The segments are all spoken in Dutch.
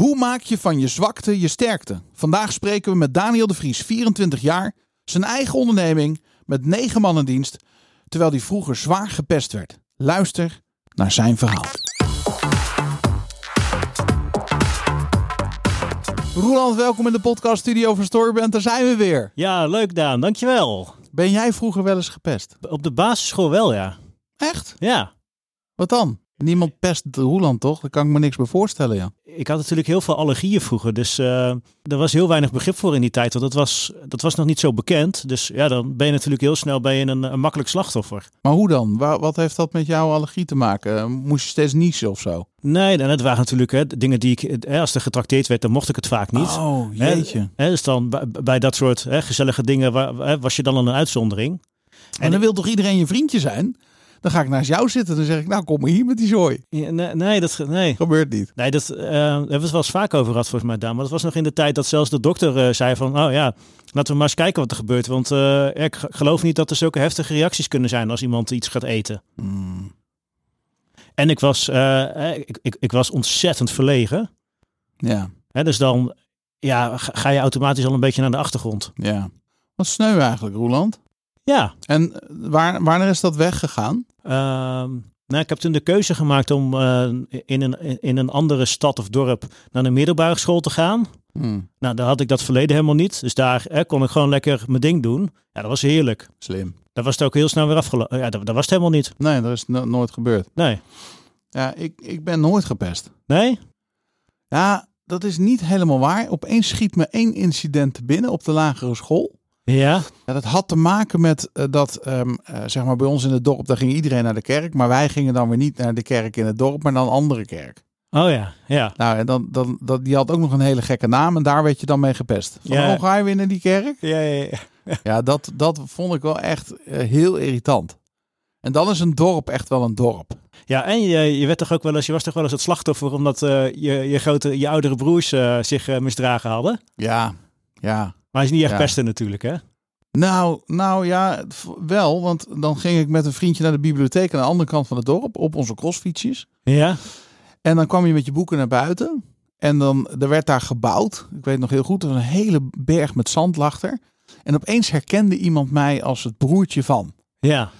Hoe maak je van je zwakte je sterkte? Vandaag spreken we met Daniel de Vries, 24 jaar, zijn eigen onderneming met negen man in dienst, terwijl hij vroeger zwaar gepest werd. Luister naar zijn verhaal. Roeland, welkom in de podcast studio van Storyband. Daar zijn we weer. Ja, leuk Daan, dankjewel. Ben jij vroeger wel eens gepest? Op de basisschool wel, ja. Echt? Ja. Wat dan? Niemand pest Roeland, toch? Daar kan ik me niks bij voorstellen, ja. Ik had natuurlijk heel veel allergieën vroeger, dus uh, er was heel weinig begrip voor in die tijd. Want dat was, dat was nog niet zo bekend. Dus ja, dan ben je natuurlijk heel snel bij een, een makkelijk slachtoffer. Maar hoe dan? Wat heeft dat met jouw allergie te maken? Moest je steeds niezen of zo? Nee, en het waren natuurlijk hè, dingen die ik, als er getrakteerd werd, dan mocht ik het vaak niet. Oh, jeetje. Hè, dus dan bij, bij dat soort hè, gezellige dingen hè, was je dan een uitzondering. En dan wil toch iedereen je vriendje zijn? Dan ga ik naast jou zitten. Dan zeg ik, nou kom maar hier met die zooi. Ja, nee, nee, dat nee. gebeurt niet. Nee, dat uh, hebben we het wel eens vaak over gehad volgens mij, Daan. Maar dat was nog in de tijd dat zelfs de dokter uh, zei van, oh ja, laten we maar eens kijken wat er gebeurt. Want uh, ik geloof niet dat er zulke heftige reacties kunnen zijn als iemand iets gaat eten. Mm. En ik was, ik, ik, ik, was ontzettend verlegen. Ja. Hè, dus dan ja, ga je automatisch al een beetje naar de achtergrond. Ja. Wat sneu eigenlijk, Roeland. Ja. En waar, wanneer is dat weggegaan? Uh, nou, ik heb toen de keuze gemaakt om uh, in, een, in een andere stad of dorp naar een middelbare school te gaan. Hmm. Nou, daar had ik dat verleden helemaal niet. Dus daar eh, kon ik gewoon lekker mijn ding doen. Ja, dat was heerlijk. Slim. Daar was het ook heel snel weer afgelopen. Ja, dat, dat, was het helemaal niet. Nee, dat is no nooit gebeurd. Nee. Ja, ik, ik ben nooit gepest. Nee? Ja, dat is niet helemaal waar. Opeens schiet me één incident binnen op de lagere school. Ja. ja. Dat had te maken met uh, dat, um, uh, zeg maar, bij ons in het dorp, daar ging iedereen naar de kerk. Maar wij gingen dan weer niet naar de kerk in het dorp, maar naar een andere kerk. Oh ja, ja. Nou, en dan, dan, dat, die had ook nog een hele gekke naam en daar werd je dan mee gepest. Van, ja. oh, ga je weer naar die kerk? Ja, ja, ja. ja dat, dat vond ik wel echt uh, heel irritant. En dan is een dorp echt wel een dorp. Ja, en je, je werd toch ook wel eens, je was toch wel eens het slachtoffer omdat uh, je, je grote, je oudere broers uh, zich misdragen hadden? Ja, ja. Maar is niet echt Ja. pesten natuurlijk, hè? Nou, nou ja, wel. Want dan ging ik met een vriendje naar de bibliotheek aan de andere kant van het dorp op onze crossfietsjes. Ja. En dan kwam je met je boeken naar buiten. En dan er werd daar gebouwd. Ik weet nog heel goed, er was een hele berg met zand lag er. En opeens herkende iemand mij als het broertje van. Ja.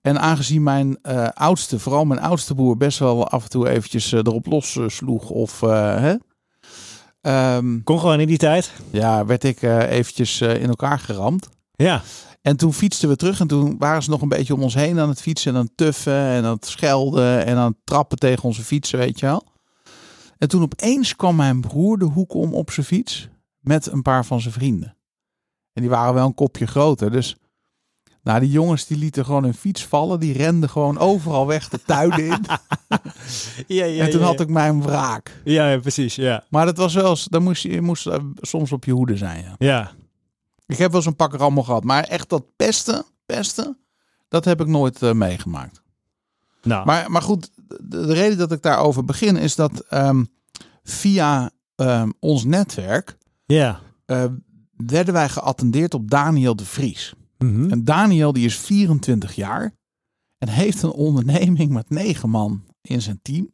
En aangezien mijn eh, oudste, vooral mijn oudste broer, best wel af en toe eventjes eh, erop los eh, sloeg. Of hè, ehm, Kon gewoon in die tijd. ja, werd ik eh, eventjes eh, in elkaar geramd. Ja. En toen fietsten we terug en toen waren ze nog een beetje om ons heen aan het fietsen en aan het tuffen en aan het schelden en aan het trappen tegen onze fietsen, weet je wel. En toen opeens kwam mijn broer de hoek om op zijn fiets met een paar van zijn vrienden. En die waren wel een kopje groter, dus nou, die jongens die lieten gewoon hun fiets vallen, die renden gewoon overal weg de tuinen in. Ja, ja, en toen had ik mijn wraak. Ja, ja, precies. Ja. Maar dat was wel, eens- dan moest je, je moest eh, soms op je hoede zijn. Ja. Ja. Ik heb wel zo'n pak rammel gehad, maar echt dat pesten, pesten, dat heb ik nooit eh, meegemaakt. Nou. Maar, maar goed, de, de reden dat ik daarover begin is dat ehm, via ehm, ons netwerk ja. eh, werden wij geattendeerd op Daniel de Vries. Mhm. En Daniel die is 24 jaar en heeft een onderneming met negen man in zijn team.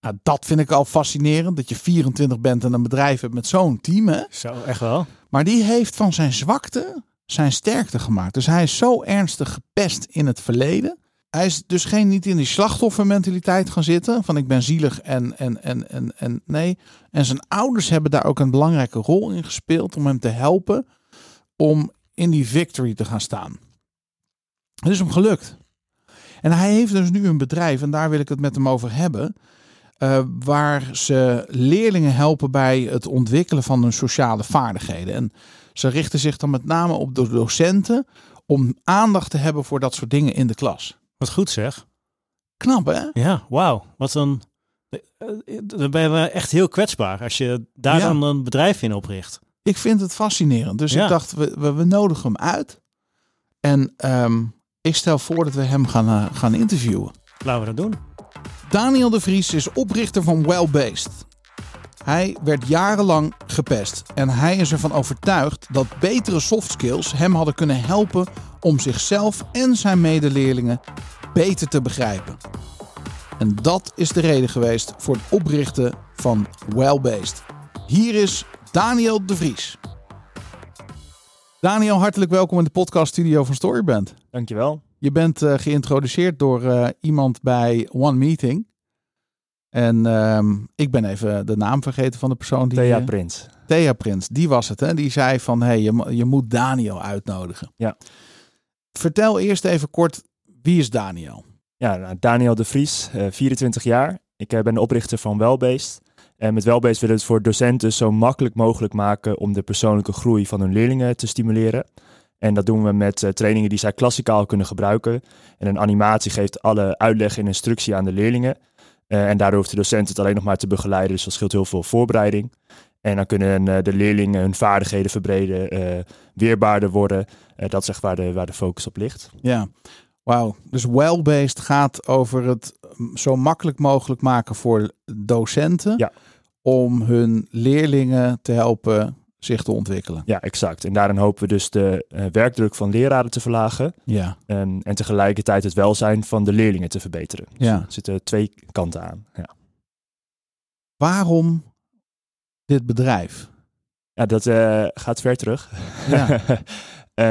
Nou, dat vind ik al fascinerend, dat je 24 bent en een bedrijf hebt met zo'n team. Hè? Zo, echt wel. Maar die heeft van zijn zwakte zijn sterkte gemaakt. Dus hij is zo ernstig gepest in het verleden. Hij is dus geen niet in die slachtoffermentaliteit gaan zitten. Van ik ben zielig en, en, en, en, en nee. En zijn ouders hebben daar ook een belangrijke rol in gespeeld. Om hem te helpen om in die victory te gaan staan. Het is hem gelukt. En hij heeft dus nu een bedrijf, en daar wil ik het met hem over hebben. eh, waar ze leerlingen helpen bij het ontwikkelen van hun sociale vaardigheden. En ze richten zich dan met name op de docenten om aandacht te hebben voor dat soort dingen in de klas. Wat goed zeg. Knap hè? Ja, wauw. Wat een... eh, Dan ben je echt heel kwetsbaar als je daar Ja. dan een bedrijf in opricht. Ik vind het fascinerend. Dus Ja. ik dacht, we, we, we nodigen hem uit. En ehm, ik stel voor dat we hem gaan, eh, gaan interviewen. Laten we dat doen. Daniel de Vries is oprichter van Wellbased. Hij werd jarenlang gepest en hij is ervan overtuigd dat betere soft skills hem hadden kunnen helpen om zichzelf en zijn medeleerlingen beter te begrijpen. En dat is de reden geweest voor het oprichten van Wellbased. Hier is Daniel de Vries. Daniel, hartelijk welkom in de podcaststudio van Storyband. Dankjewel. Je bent uh, geïntroduceerd door uh, iemand bij One Meeting. En uh, ik ben even de naam vergeten van de persoon die... Thea Prins. Thea Prins, die was het. Hè? Die zei van, hey, je, je moet Daniel uitnodigen. Ja. Vertel eerst even kort, wie is Daniel? Ja, nou, Daniel de Vries, 24 jaar. Ik ben de oprichter van Wellbased. En met Wellbased willen we het voor docenten zo makkelijk mogelijk maken om de persoonlijke groei van hun leerlingen te stimuleren. En dat doen we met uh, trainingen die zij klassikaal kunnen gebruiken. En een animatie geeft alle uitleg en instructie aan de leerlingen. Uh, en daardoor hoeft de docent het alleen nog maar te begeleiden. Dus dat scheelt heel veel voorbereiding. En dan kunnen uh, de leerlingen hun vaardigheden verbreden, weerbaarder worden. dat is echt waar de, waar de focus op ligt. Ja, wauw. Dus well-based gaat over het zo makkelijk mogelijk maken voor docenten. Ja. Om hun leerlingen te helpen zich te ontwikkelen. Ja, exact. En daarin hopen we dus de uh, werkdruk van leraren te verlagen. Ja. Um, en tegelijkertijd het welzijn van de leerlingen te verbeteren. Dus Ja. er zitten twee kanten aan. Ja, Waarom dit bedrijf? ja dat uh, gaat ver terug. Ja.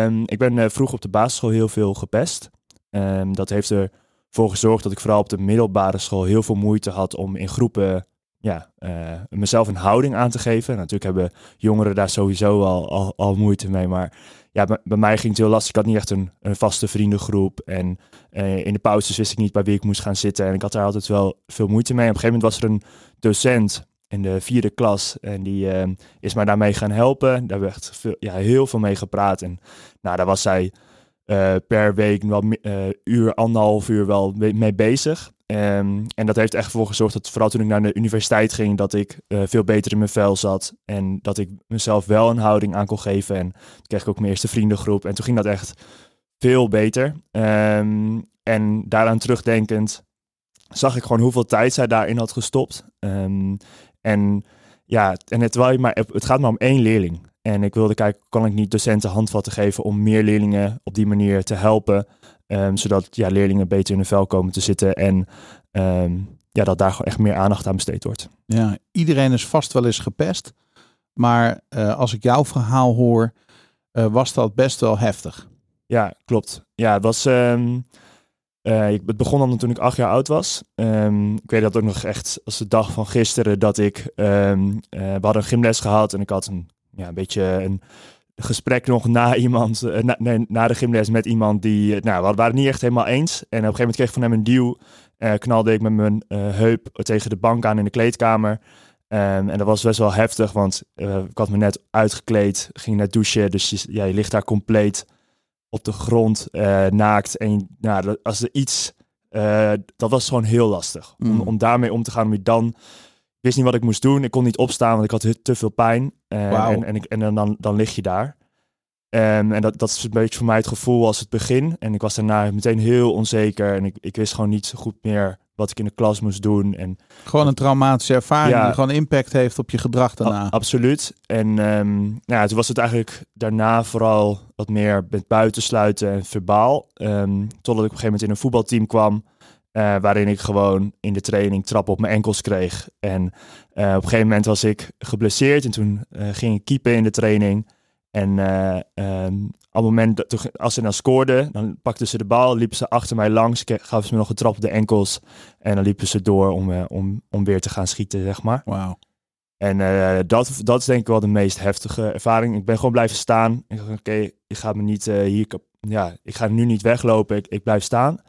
um, ik ben uh, vroeg op de basisschool heel veel gepest. Um, dat heeft ervoor gezorgd dat ik vooral op de middelbare school heel veel moeite had om in groepen ja, uh, mezelf een houding aan te geven. Natuurlijk hebben jongeren daar sowieso al, al, al moeite mee. Maar ja, bij, mij ging het heel lastig. Ik had niet echt een, een vaste vriendengroep. En uh, in de pauzes wist ik niet bij wie ik moest gaan zitten. En ik had daar altijd wel veel moeite mee. Op een gegeven moment was er een docent in de vierde klas. En die uh, is mij daarmee gaan helpen. Daar hebben we echt veel, ja, heel veel mee gepraat. En nou, daar was zij per week wel uur, anderhalf uur wel mee bezig. Um, en dat heeft echt ervoor gezorgd dat vooral toen ik naar de universiteit ging, dat ik uh, veel beter in mijn vel zat. En dat ik mezelf wel een houding aan kon geven. En toen kreeg ik ook mijn eerste vriendengroep. En toen ging dat echt veel beter. Um, en daaraan terugdenkend zag ik gewoon hoeveel tijd zij daarin had gestopt. Um, en ja, en het, maar, het gaat maar om één leerling. En ik wilde kijken, kan ik niet docenten handvatten geven om meer leerlingen op die manier te helpen. Um, zodat ja, leerlingen beter in hun vel komen te zitten en um, ja, dat daar gewoon echt meer aandacht aan besteed wordt. Ja, iedereen is vast wel eens gepest. Maar uh, als ik jouw verhaal hoor, uh, was dat best wel heftig. Ja, klopt. Ja, het was. Um, uh, het begon dan toen ik acht jaar oud was. Um, ik weet dat ook nog echt als de dag van gisteren dat ik. Um, we hadden een gymles gehad en ik had een, ja, een beetje een gesprek nog na iemand, uh, na, nee, na de gymles met iemand die, uh, nou, we waren het niet echt helemaal eens. En op een gegeven moment kreeg ik van hem een duw, uh, knalde ik met mijn heup tegen de bank aan in de kleedkamer. Um, en dat was best wel heftig, want ik had me net uitgekleed, ging net douchen, dus je, ja, je ligt daar compleet op de grond, naakt. En nou, als er iets, dat was gewoon heel lastig mm. om, om daarmee om te gaan, om je dan wist niet wat ik moest doen. Ik kon niet opstaan, want ik had te veel pijn. Uh, wow. En, en, ik, en dan, dan lig je daar. Um, en dat, dat is een beetje voor mij het gevoel als het begin. En ik was daarna meteen heel onzeker. En ik, ik wist gewoon niet zo goed meer wat ik in de klas moest doen. En, gewoon een traumatische ervaring ja, die gewoon impact heeft op je gedrag daarna. A, absoluut. En um, ja, toen was het eigenlijk daarna vooral wat meer met buitensluiten en verbaal. Um, totdat ik op een gegeven moment in een voetbalteam kwam. Uh, waarin ik gewoon in de training trappen op mijn enkels kreeg. En uh, op een gegeven moment was ik geblesseerd en toen uh, ging ik keepen in de training. En um, op het moment dat als ze dan scoorden, dan pakten ze de bal, liepen ze achter mij langs, gaven ze me nog een trap op de enkels. En dan liepen ze door om, om, om weer te gaan schieten, zeg maar. Wauw. En dat, dat is denk ik wel de meest heftige ervaring. Ik ben gewoon blijven staan. Ik dacht, oké, okay, ik ga me niet hier, ja, ik ga nu niet weglopen, ik, ik blijf staan.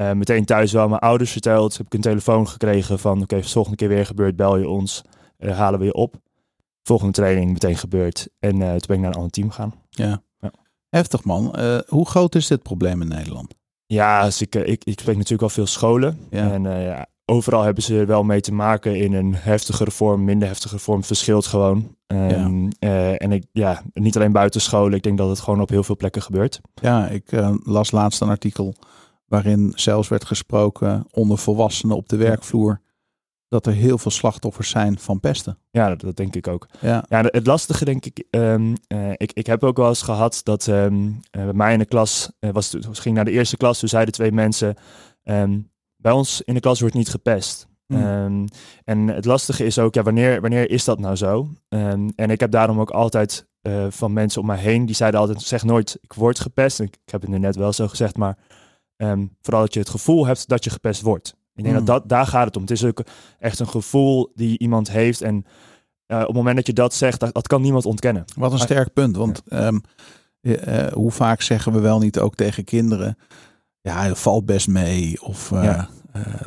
Uh, meteen thuis wel mijn ouders verteld. Heb ik een telefoon gekregen van oké, okay, volgende keer weer gebeurt, bel je ons. Uh, halen we je op. Volgende training meteen gebeurd. En uh, toen ben ik naar een ander team gegaan. Ja. ja. Heftig man. hoe groot is dit probleem in Nederland? Ja, dus ik, ik, ik spreek natuurlijk wel veel scholen. Ja. En ja, overal hebben ze er wel mee te maken in een heftige vorm, minder heftige vorm. verschilt gewoon. Um, ja. en ik, ja, niet alleen buiten scholen. Ik denk dat het gewoon op heel veel plekken gebeurt. Ja, ik las laatst een artikel waarin zelfs werd gesproken onder volwassenen op de werkvloer dat er heel veel slachtoffers zijn van pesten. Ja, dat, dat denk ik ook. Ja. ja, het lastige denk ik, um, uh, ik, ik heb ook wel eens gehad dat um, uh, bij mij in de klas, uh, was, ging naar de eerste klas, toen zeiden twee mensen, um, bij ons in de klas wordt niet gepest. Ehm, en het lastige is ook, ja, wanneer, wanneer is dat nou zo? Ehm, en ik heb daarom ook altijd eh, van mensen om mij heen, die zeiden altijd, zeg nooit, ik word gepest. En ik, ik heb het nu net wel zo gezegd, maar ehm, vooral dat je het gevoel hebt dat je gepest wordt. Ik denk Hmm. dat, dat daar gaat het om. Het is ook echt een gevoel die iemand heeft. En eh, op het moment dat je dat zegt, dat, dat kan niemand ontkennen. Wat een sterk punt. Want ehm, eh, eh, hoe vaak zeggen we wel niet ook tegen kinderen: ja, het valt best mee. Of Ja.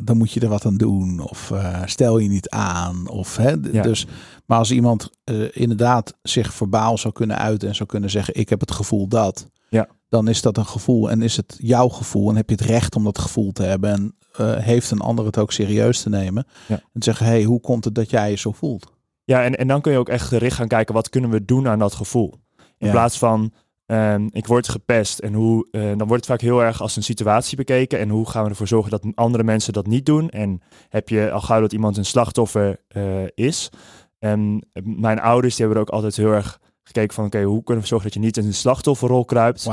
dan moet je er wat aan doen. Of stel je niet aan. Of, hè, Ja. dus, maar als iemand inderdaad zich verbaal zou kunnen uiten en zou kunnen zeggen: Ik heb het gevoel dat. Ja. Dan is dat een gevoel en is het jouw gevoel en heb je het recht om dat gevoel te hebben. En eh, heeft een ander het ook serieus te nemen. Ja. En te zeggen: hey, hoe komt het dat jij je zo voelt? Ja, en, en dan kun je ook echt gericht gaan kijken, wat kunnen we doen aan dat gevoel? In Ja. plaats van, ehm, ik word gepest. En hoe, eh, dan wordt het vaak heel erg als een situatie bekeken. En hoe gaan we ervoor zorgen dat andere mensen dat niet doen? En heb je al gauw dat iemand een slachtoffer eh, is? En mijn ouders die hebben er ook altijd heel erg gekeken van, oké, hoe kunnen we zorgen dat je niet in een slachtofferrol kruipt?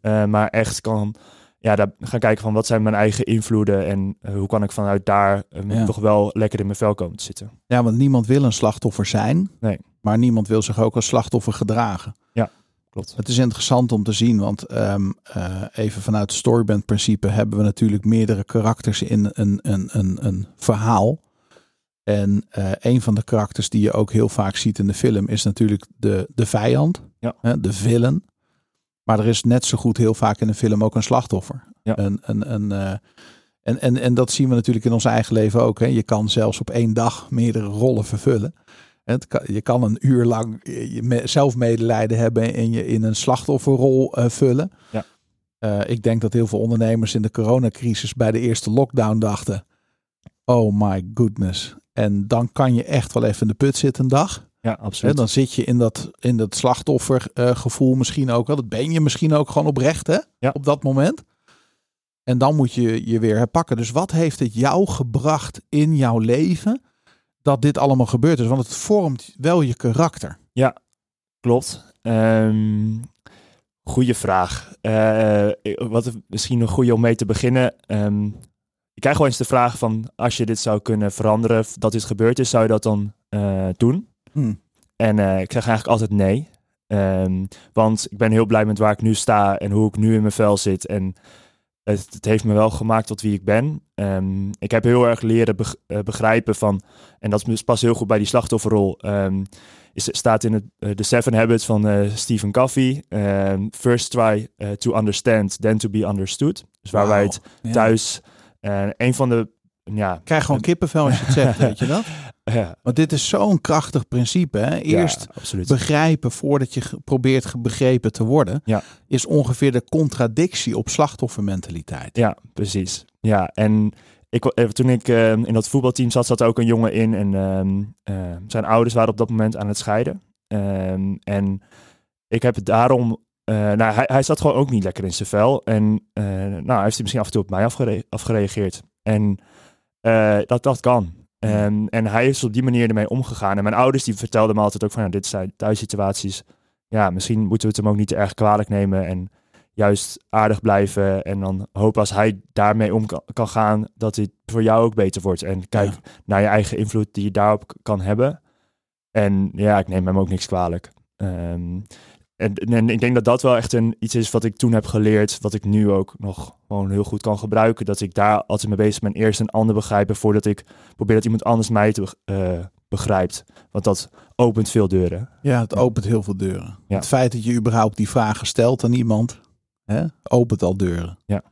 Eh, maar echt kan ja, daar gaan kijken van wat zijn mijn eigen invloeden en eh, hoe kan ik vanuit daar eh, Ja. toch wel lekker in mijn vel komen te zitten. Ja, want niemand wil een slachtoffer zijn. Nee. Maar niemand wil zich ook als slachtoffer gedragen. Klopt. Het is interessant om te zien, want ehm, eh, even vanuit het storyband principe hebben we natuurlijk meerdere karakters in een, een, een, een verhaal. En eh, een van de karakters die je ook heel vaak ziet in de film is natuurlijk de, de vijand, Ja. hè, de villain. Maar er is net zo goed heel vaak in een film ook een slachtoffer. Ja. Een, een, een, eh, en, en, en dat zien we natuurlijk in ons eigen leven ook. Hè. Je kan zelfs op één dag meerdere rollen vervullen. Het kan, je kan een uur lang me- zelf medelijden hebben en je in een slachtofferrol eh, vullen. Ja. Eh, ik denk dat heel veel ondernemers in de coronacrisis bij de eerste lockdown dachten: Oh my goodness. En dan kan je echt wel even in de put zitten een dag. Ja, absoluut. dan zit je in dat, in dat slachtoffergevoel misschien ook wel. Dat ben je misschien ook gewoon oprecht hè? Ja. op dat moment. En dan moet je je weer herpakken. Dus wat heeft het jou gebracht in jouw leven dat dit allemaal gebeurd is? Want het vormt wel je karakter. Klopt. Ehm goeie vraag. Eh, wat misschien een goede om mee te beginnen. Ehm, ik krijg wel eens de vraag van, als je dit zou kunnen veranderen, dat dit gebeurd is, zou je dat dan eh, doen? Hm. En eh, ik zeg eigenlijk altijd nee. Ehm, want ik ben heel blij met waar ik nu sta en hoe ik nu in mijn vel zit. En het, het heeft me wel gemaakt tot wie ik ben. Ehm, ik heb heel erg leren beg- eh, begrijpen van, en dat is pas heel goed bij die slachtofferrol, ehm, is, staat in het, eh, The Seven Habits van eh, Stephen Covey. First try to understand, then to be understood. Dus waar wij het Ja. Eh, een van de, ja, Ik krijg gewoon kippenvel als je het zegt, weet je dat? ja, Want dit is zo'n krachtig principe. Hè? Eerst ja, begrijpen voordat je probeert begrepen te worden, Ja. is ongeveer de contradictie op slachtoffermentaliteit. Ja, precies. Ja, en ik, eh, toen ik eh, in dat voetbalteam zat, zat er ook een jongen in. En ehm, eh, zijn ouders waren op dat moment aan het scheiden. Ehm, en ik heb daarom... eh, nou, hij, hij zat gewoon ook niet lekker in zijn vel. En eh, nou, heeft hij misschien af en toe op mij afgere- afgereageerd. En eh, dat, dat kan. Ehm, en hij is op die manier ermee omgegaan. En mijn ouders die vertelden me altijd ook van... Ja, dit zijn thuissituaties. Ja, misschien moeten we het hem ook niet te erg kwalijk nemen. En juist aardig blijven. En dan hopen als hij daarmee om kan, gaan, dat het voor jou ook beter wordt. En kijk Ja. naar je eigen invloed die je daarop kan hebben. En ja, ik neem hem ook niks kwalijk. Ehm, en, en ik denk dat dat wel echt een, iets is wat ik toen heb geleerd, wat ik nu ook nog gewoon heel goed kan gebruiken. Dat ik daar altijd mee bezig ben. Eerst een ander begrijpen voordat ik probeer dat iemand anders mij te, eh, begrijpt. Want dat opent veel deuren. Ja, het opent heel veel deuren. Ja. Het feit dat je überhaupt die vragen stelt aan iemand, hè, opent al deuren. Ja.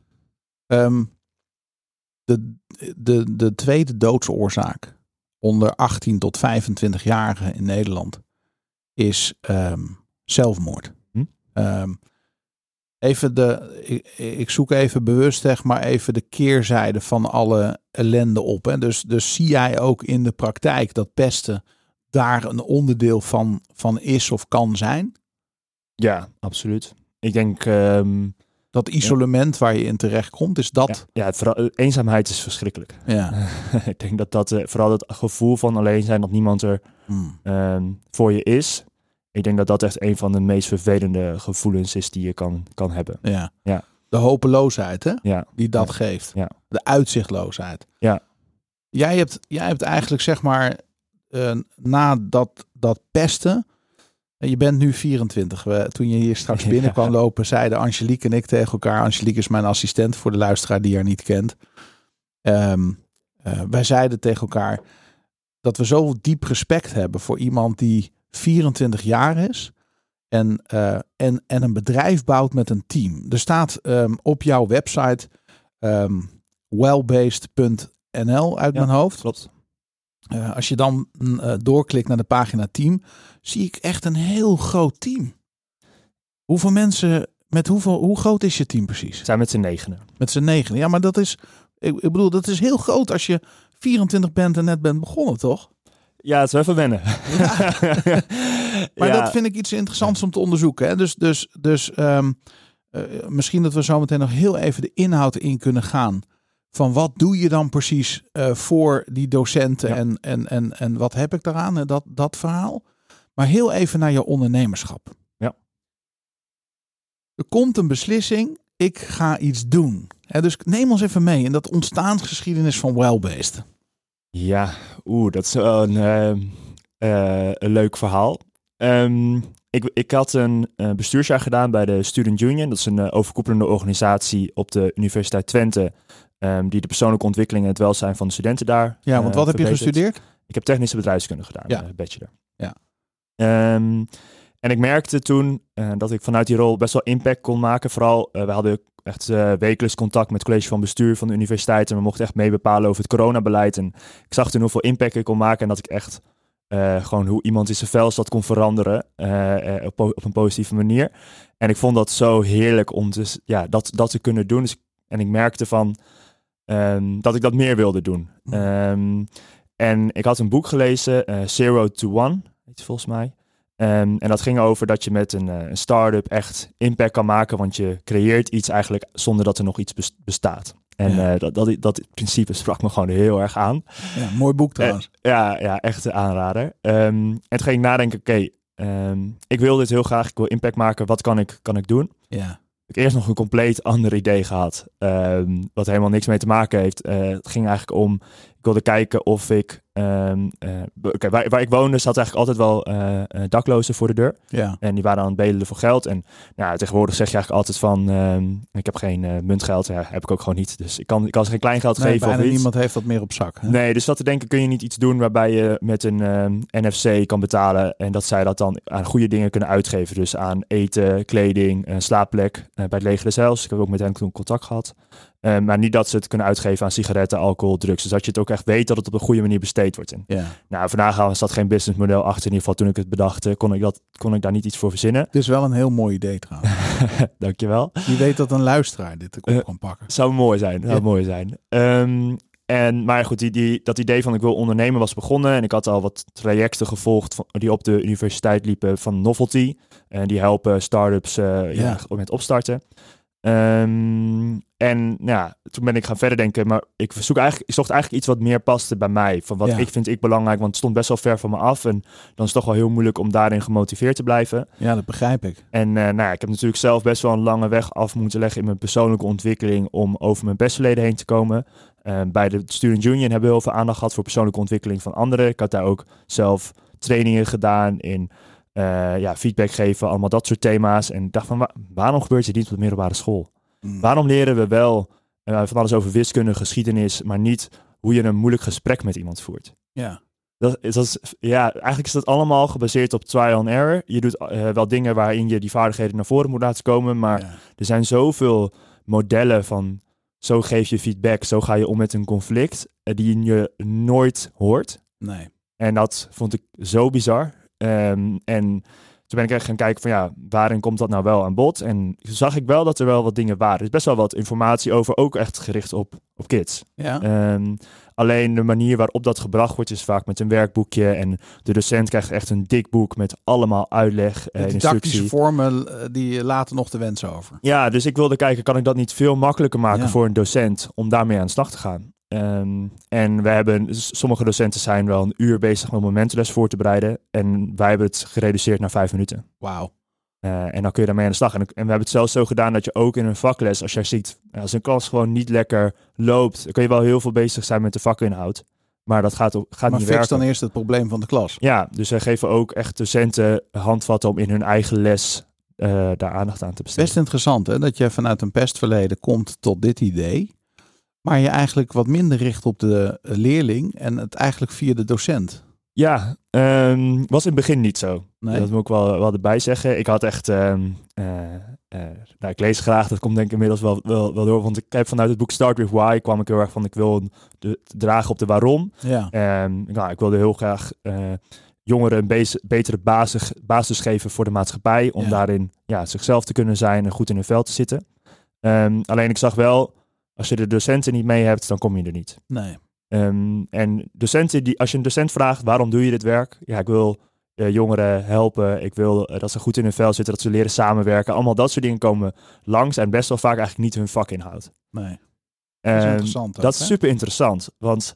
Ehm, de, de, de tweede doodsoorzaak onder 18 tot 25-jarigen in Nederland is ehm, zelfmoord. Hm? Ehm, even de, ik, ik zoek even bewust zeg maar even de keerzijde van alle ellende op. Hè. Dus, dus zie jij ook in de praktijk dat pesten daar een onderdeel van, van is of kan zijn? Ja, absoluut. Ik denk, ehm, Dat isolement waar je in terecht komt, is dat? ja het vooral- eenzaamheid is verschrikkelijk. Ja. ik denk dat dat, eh, vooral dat gevoel van alleen zijn, dat niemand er Hmm. ehm, voor je is. Ik denk dat dat echt een van de meest vervelende gevoelens is die je kan, kan hebben. Ja. Ja. De hopeloosheid, hè? Ja, Die dat Ja. geeft. Ja. De uitzichtloosheid. Ja. Jij hebt, jij hebt eigenlijk, zeg maar, eh, na dat, dat pesten. en Je bent nu 24. We, toen je hier straks binnen kwam lopen, zeiden Angelique en ik tegen elkaar. Angelique is mijn assistent voor de luisteraar die haar niet kent. Ehm, eh, wij zeiden tegen elkaar dat we zo diep respect hebben voor iemand die 24 jaar is. En, eh, en, en een bedrijf bouwt met een team. Er staat ehm, op jouw website ehm wellbased.nl uit Ja. mijn hoofd. klopt. Eh, als je dan mm, eh, doorklikt naar de pagina team, zie ik echt een heel groot team. Hoeveel mensen, met hoeveel, hoe groot is je team precies? We zijn met z'n negenen. Met z'n negen. Ja, maar dat is, ik, ik bedoel, dat is heel groot als je 24 bent en net bent begonnen, toch? Ja, het is even wennen. Maar Ja. dat vind ik iets interessants om te onderzoeken. Hè? Dus, dus, dus ehm, eh, misschien dat we zometeen nog heel even de inhoud in kunnen gaan. Van wat doe je dan precies eh, voor die docenten Ja. en, en, en, en wat heb ik daaraan? hè, Dat, dat verhaal. Maar heel even naar je ondernemerschap. Ja. Er komt een beslissing. Ik ga iets doen. Hè, dus neem ons even mee in dat ontstaansgeschiedenis van Wellbased. Ja, oeh, dat is wel een, ehm, eh, een leuk verhaal. Ehm, ik, ik had een eh, bestuursjaar gedaan bij de Student Union. Dat is een eh, overkoepelende organisatie op de Universiteit Twente. ehm, die de persoonlijke ontwikkeling en het welzijn van de studenten daar. Ja, want wat heb je gestudeerd? Ik heb technische bedrijfskunde gedaan, Ja. bachelor. Ja. En ik merkte toen dat ik vanuit die rol best wel impact kon maken. Vooral, we hadden echt eh, wekelijks contact met het college van bestuur van de universiteit. En we mochten echt meebepalen over het coronabeleid. En ik zag toen hoeveel impact ik kon maken. En dat ik echt eh, gewoon hoe iemand in zijn vel zat kon veranderen eh, op, op een positieve manier. En ik vond dat zo heerlijk om te, s- ja, dat, dat te kunnen doen. Dus, en ik merkte van ehm, dat ik dat meer wilde doen. Ehm, en ik had een boek gelezen, Zero to One, heet het volgens mij. Ehm, en dat ging over dat je met een, eh, een start-up echt impact kan maken, want je creëert iets eigenlijk zonder dat er nog iets bes- bestaat. En Ja. eh, dat, dat, dat principe sprak me gewoon heel erg aan. Ja, mooi boek trouwens. Ja, ja echt een aanrader. Ehm, en toen ging ik nadenken, oké, ehm, ik wil dit heel graag, ik wil impact maken, wat kan ik, kan ik doen? ja. ik eerst nog een compleet ander idee gehad. wat helemaal niks mee te maken heeft. Eh, het ging eigenlijk om. Ik wilde kijken of ik. Ehm, eh, waar, waar ik woonde zat eigenlijk altijd wel eh, eh, daklozen voor de deur. Ja. En die waren aan het bedelen voor geld. En nou, tegenwoordig zeg je eigenlijk altijd van. ehm, ik heb geen muntgeld. Ja, heb ik ook gewoon niet. Dus ik kan, ik kan ze geen kleingeld Nee, geven of iets. niemand heeft dat meer op zak. Hè? Nee, dus wat te denken, kun je niet iets doen waarbij je met een ehm, NFC kan betalen en dat zij dat dan aan goede dingen kunnen uitgeven. Dus aan eten, kleding, een slaapplek bij het leger zelfs. Ik heb ook met hen toen contact gehad. Eh, maar niet dat ze het kunnen uitgeven aan sigaretten, alcohol, drugs. Dus dat je het ook echt weet dat het op een goede manier besteed wordt. En, Ja. nou, vandaag was dat geen businessmodel achter. In ieder geval toen ik het bedacht, kon ik, dat, kon ik daar niet iets voor verzinnen. Het is wel een heel mooi idee trouwens. Dankjewel. Wie weet dat een luisteraar dit op Eh, kan pakken. Zou mooi zijn. Zou Ja. mooi zijn. Ehm, en, maar goed, die, die, dat idee van ik wil ondernemen was begonnen. En ik had al wat trajecten gevolgd van, die op de universiteit liepen van Novelty. En die helpen start-ups eh, ja. Ja. met opstarten. Ehm, en nou ja, toen ben ik gaan verder denken. Maar ik, zoek eigenlijk, ik zocht eigenlijk iets wat meer paste bij mij. Van wat Ja. ik vind ik belangrijk. Want het stond best wel ver van me af. En dan is het toch wel heel moeilijk om daarin gemotiveerd te blijven. Ja, dat begrijp ik. En eh, nou ja, ik heb natuurlijk zelf best wel een lange weg af moeten leggen in mijn persoonlijke ontwikkeling om over mijn bestverleden heen te komen. Eh, bij de Student Union hebben we heel veel aandacht gehad voor persoonlijke ontwikkeling van anderen. Ik had daar ook zelf trainingen gedaan in eh, ja, feedback geven, allemaal dat soort thema's. En ik dacht van, wa- waarom gebeurt dit niet op de middelbare school? Mm. Waarom leren we wel eh, van alles over wiskunde, geschiedenis, maar niet hoe je een moeilijk gesprek met iemand voert? Ja. Dat, is- dat is, ja, eigenlijk is dat allemaal gebaseerd op trial and error. Je doet eh, wel dingen waarin je die vaardigheden naar voren moet laten komen, maar ja. er zijn zoveel modellen van zo geef je feedback, zo ga je om met een conflict, die je nooit hoort. Nee. En dat vond ik zo bizar. Ehm, en toen ben ik echt gaan kijken van ja, waarin komt dat nou wel aan bod? En zag ik wel dat er wel wat dingen waren. Er is best wel wat informatie over, ook echt gericht op, op kids. Ja. Ehm, alleen de manier waarop dat gebracht wordt is vaak met een werkboekje. En de docent krijgt echt een dik boek met allemaal uitleg en de didactische instructie. vormen eh, die laten nog de wensen over. Ja, dus ik wilde kijken, kan ik dat niet veel makkelijker maken Ja. voor een docent om daarmee aan de slag te gaan? Ehm, en we hebben, sommige docenten zijn wel een uur bezig om een momentenles voor te bereiden. En wij hebben het gereduceerd naar vijf minuten. Wauw. Eh, en dan kun je daarmee aan de slag. En, en we hebben het zelfs zo gedaan dat je ook in een vakles, als jij ziet, als een klas gewoon niet lekker loopt, dan kun je wel heel veel bezig zijn met de vakinhoud. Maar dat gaat, ook- gaat Maar niet werken. dan eerst het probleem van de klas. Ja, dus zij geven ook echt docenten handvatten om in hun eigen les eh, daar aandacht aan te besteden. Best interessant hè, dat je vanuit een pestverleden komt tot dit idee. Maar je eigenlijk wat minder richt op de leerling en het eigenlijk via de docent. Ja, ehm, was in het begin niet zo. Nee. Dat moet ik wel, wel erbij zeggen. Ik had echt, ehm, eh, eh, nou, ik lees graag, dat komt denk ik inmiddels wel, wel, wel door. Want ik heb vanuit het boek Start With Why kwam ik heel erg van, ik wil de, dragen op de waarom. Ja, Ehm, nou, ik wilde heel graag eh, jongeren een betere basis, basis geven voor de maatschappij. Om Ja. daarin ja, zichzelf te kunnen zijn en goed in hun vel te zitten. Alleen ik zag wel, als je de docenten niet mee hebt, dan kom je er niet. nee. Ehm, en docenten, die, als je een docent vraagt, waarom doe je dit werk? Ja, ik wil eh, jongeren helpen. Ik wil eh, dat ze goed in hun vel zitten, dat ze leren samenwerken. Allemaal dat soort dingen komen langs en best wel vaak eigenlijk niet hun vakinhoud. nee. Dat is Ehm, interessant. ook, dat is super interessant, want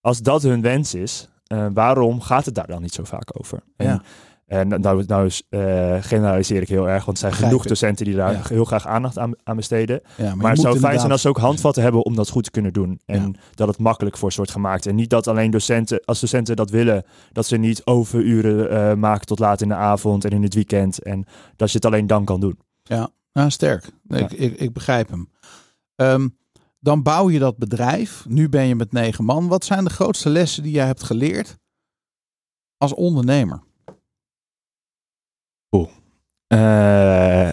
als dat hun wens is, eh, waarom gaat het daar dan niet zo vaak over? En, Ja. En nou, nou eh, generaliseer ik heel erg, want er zijn genoeg docenten die daar Ja. heel graag aandacht aan, aan besteden. Ja, maar, Maar, het zou fijn zijn als ze ook handvatten hebben om dat goed te kunnen doen. En dat het makkelijk voor ze wordt gemaakt. En niet dat alleen docenten, als docenten dat willen, dat ze niet overuren eh, maken tot laat in de avond en in het weekend. En dat je het alleen dan kan doen. Ja, sterk. Ja. Ik, ik, ik begrijp hem. Ehm, dan bouw je dat bedrijf. Nu ben je met negen man. Wat zijn de grootste lessen die jij hebt geleerd als ondernemer? Eh,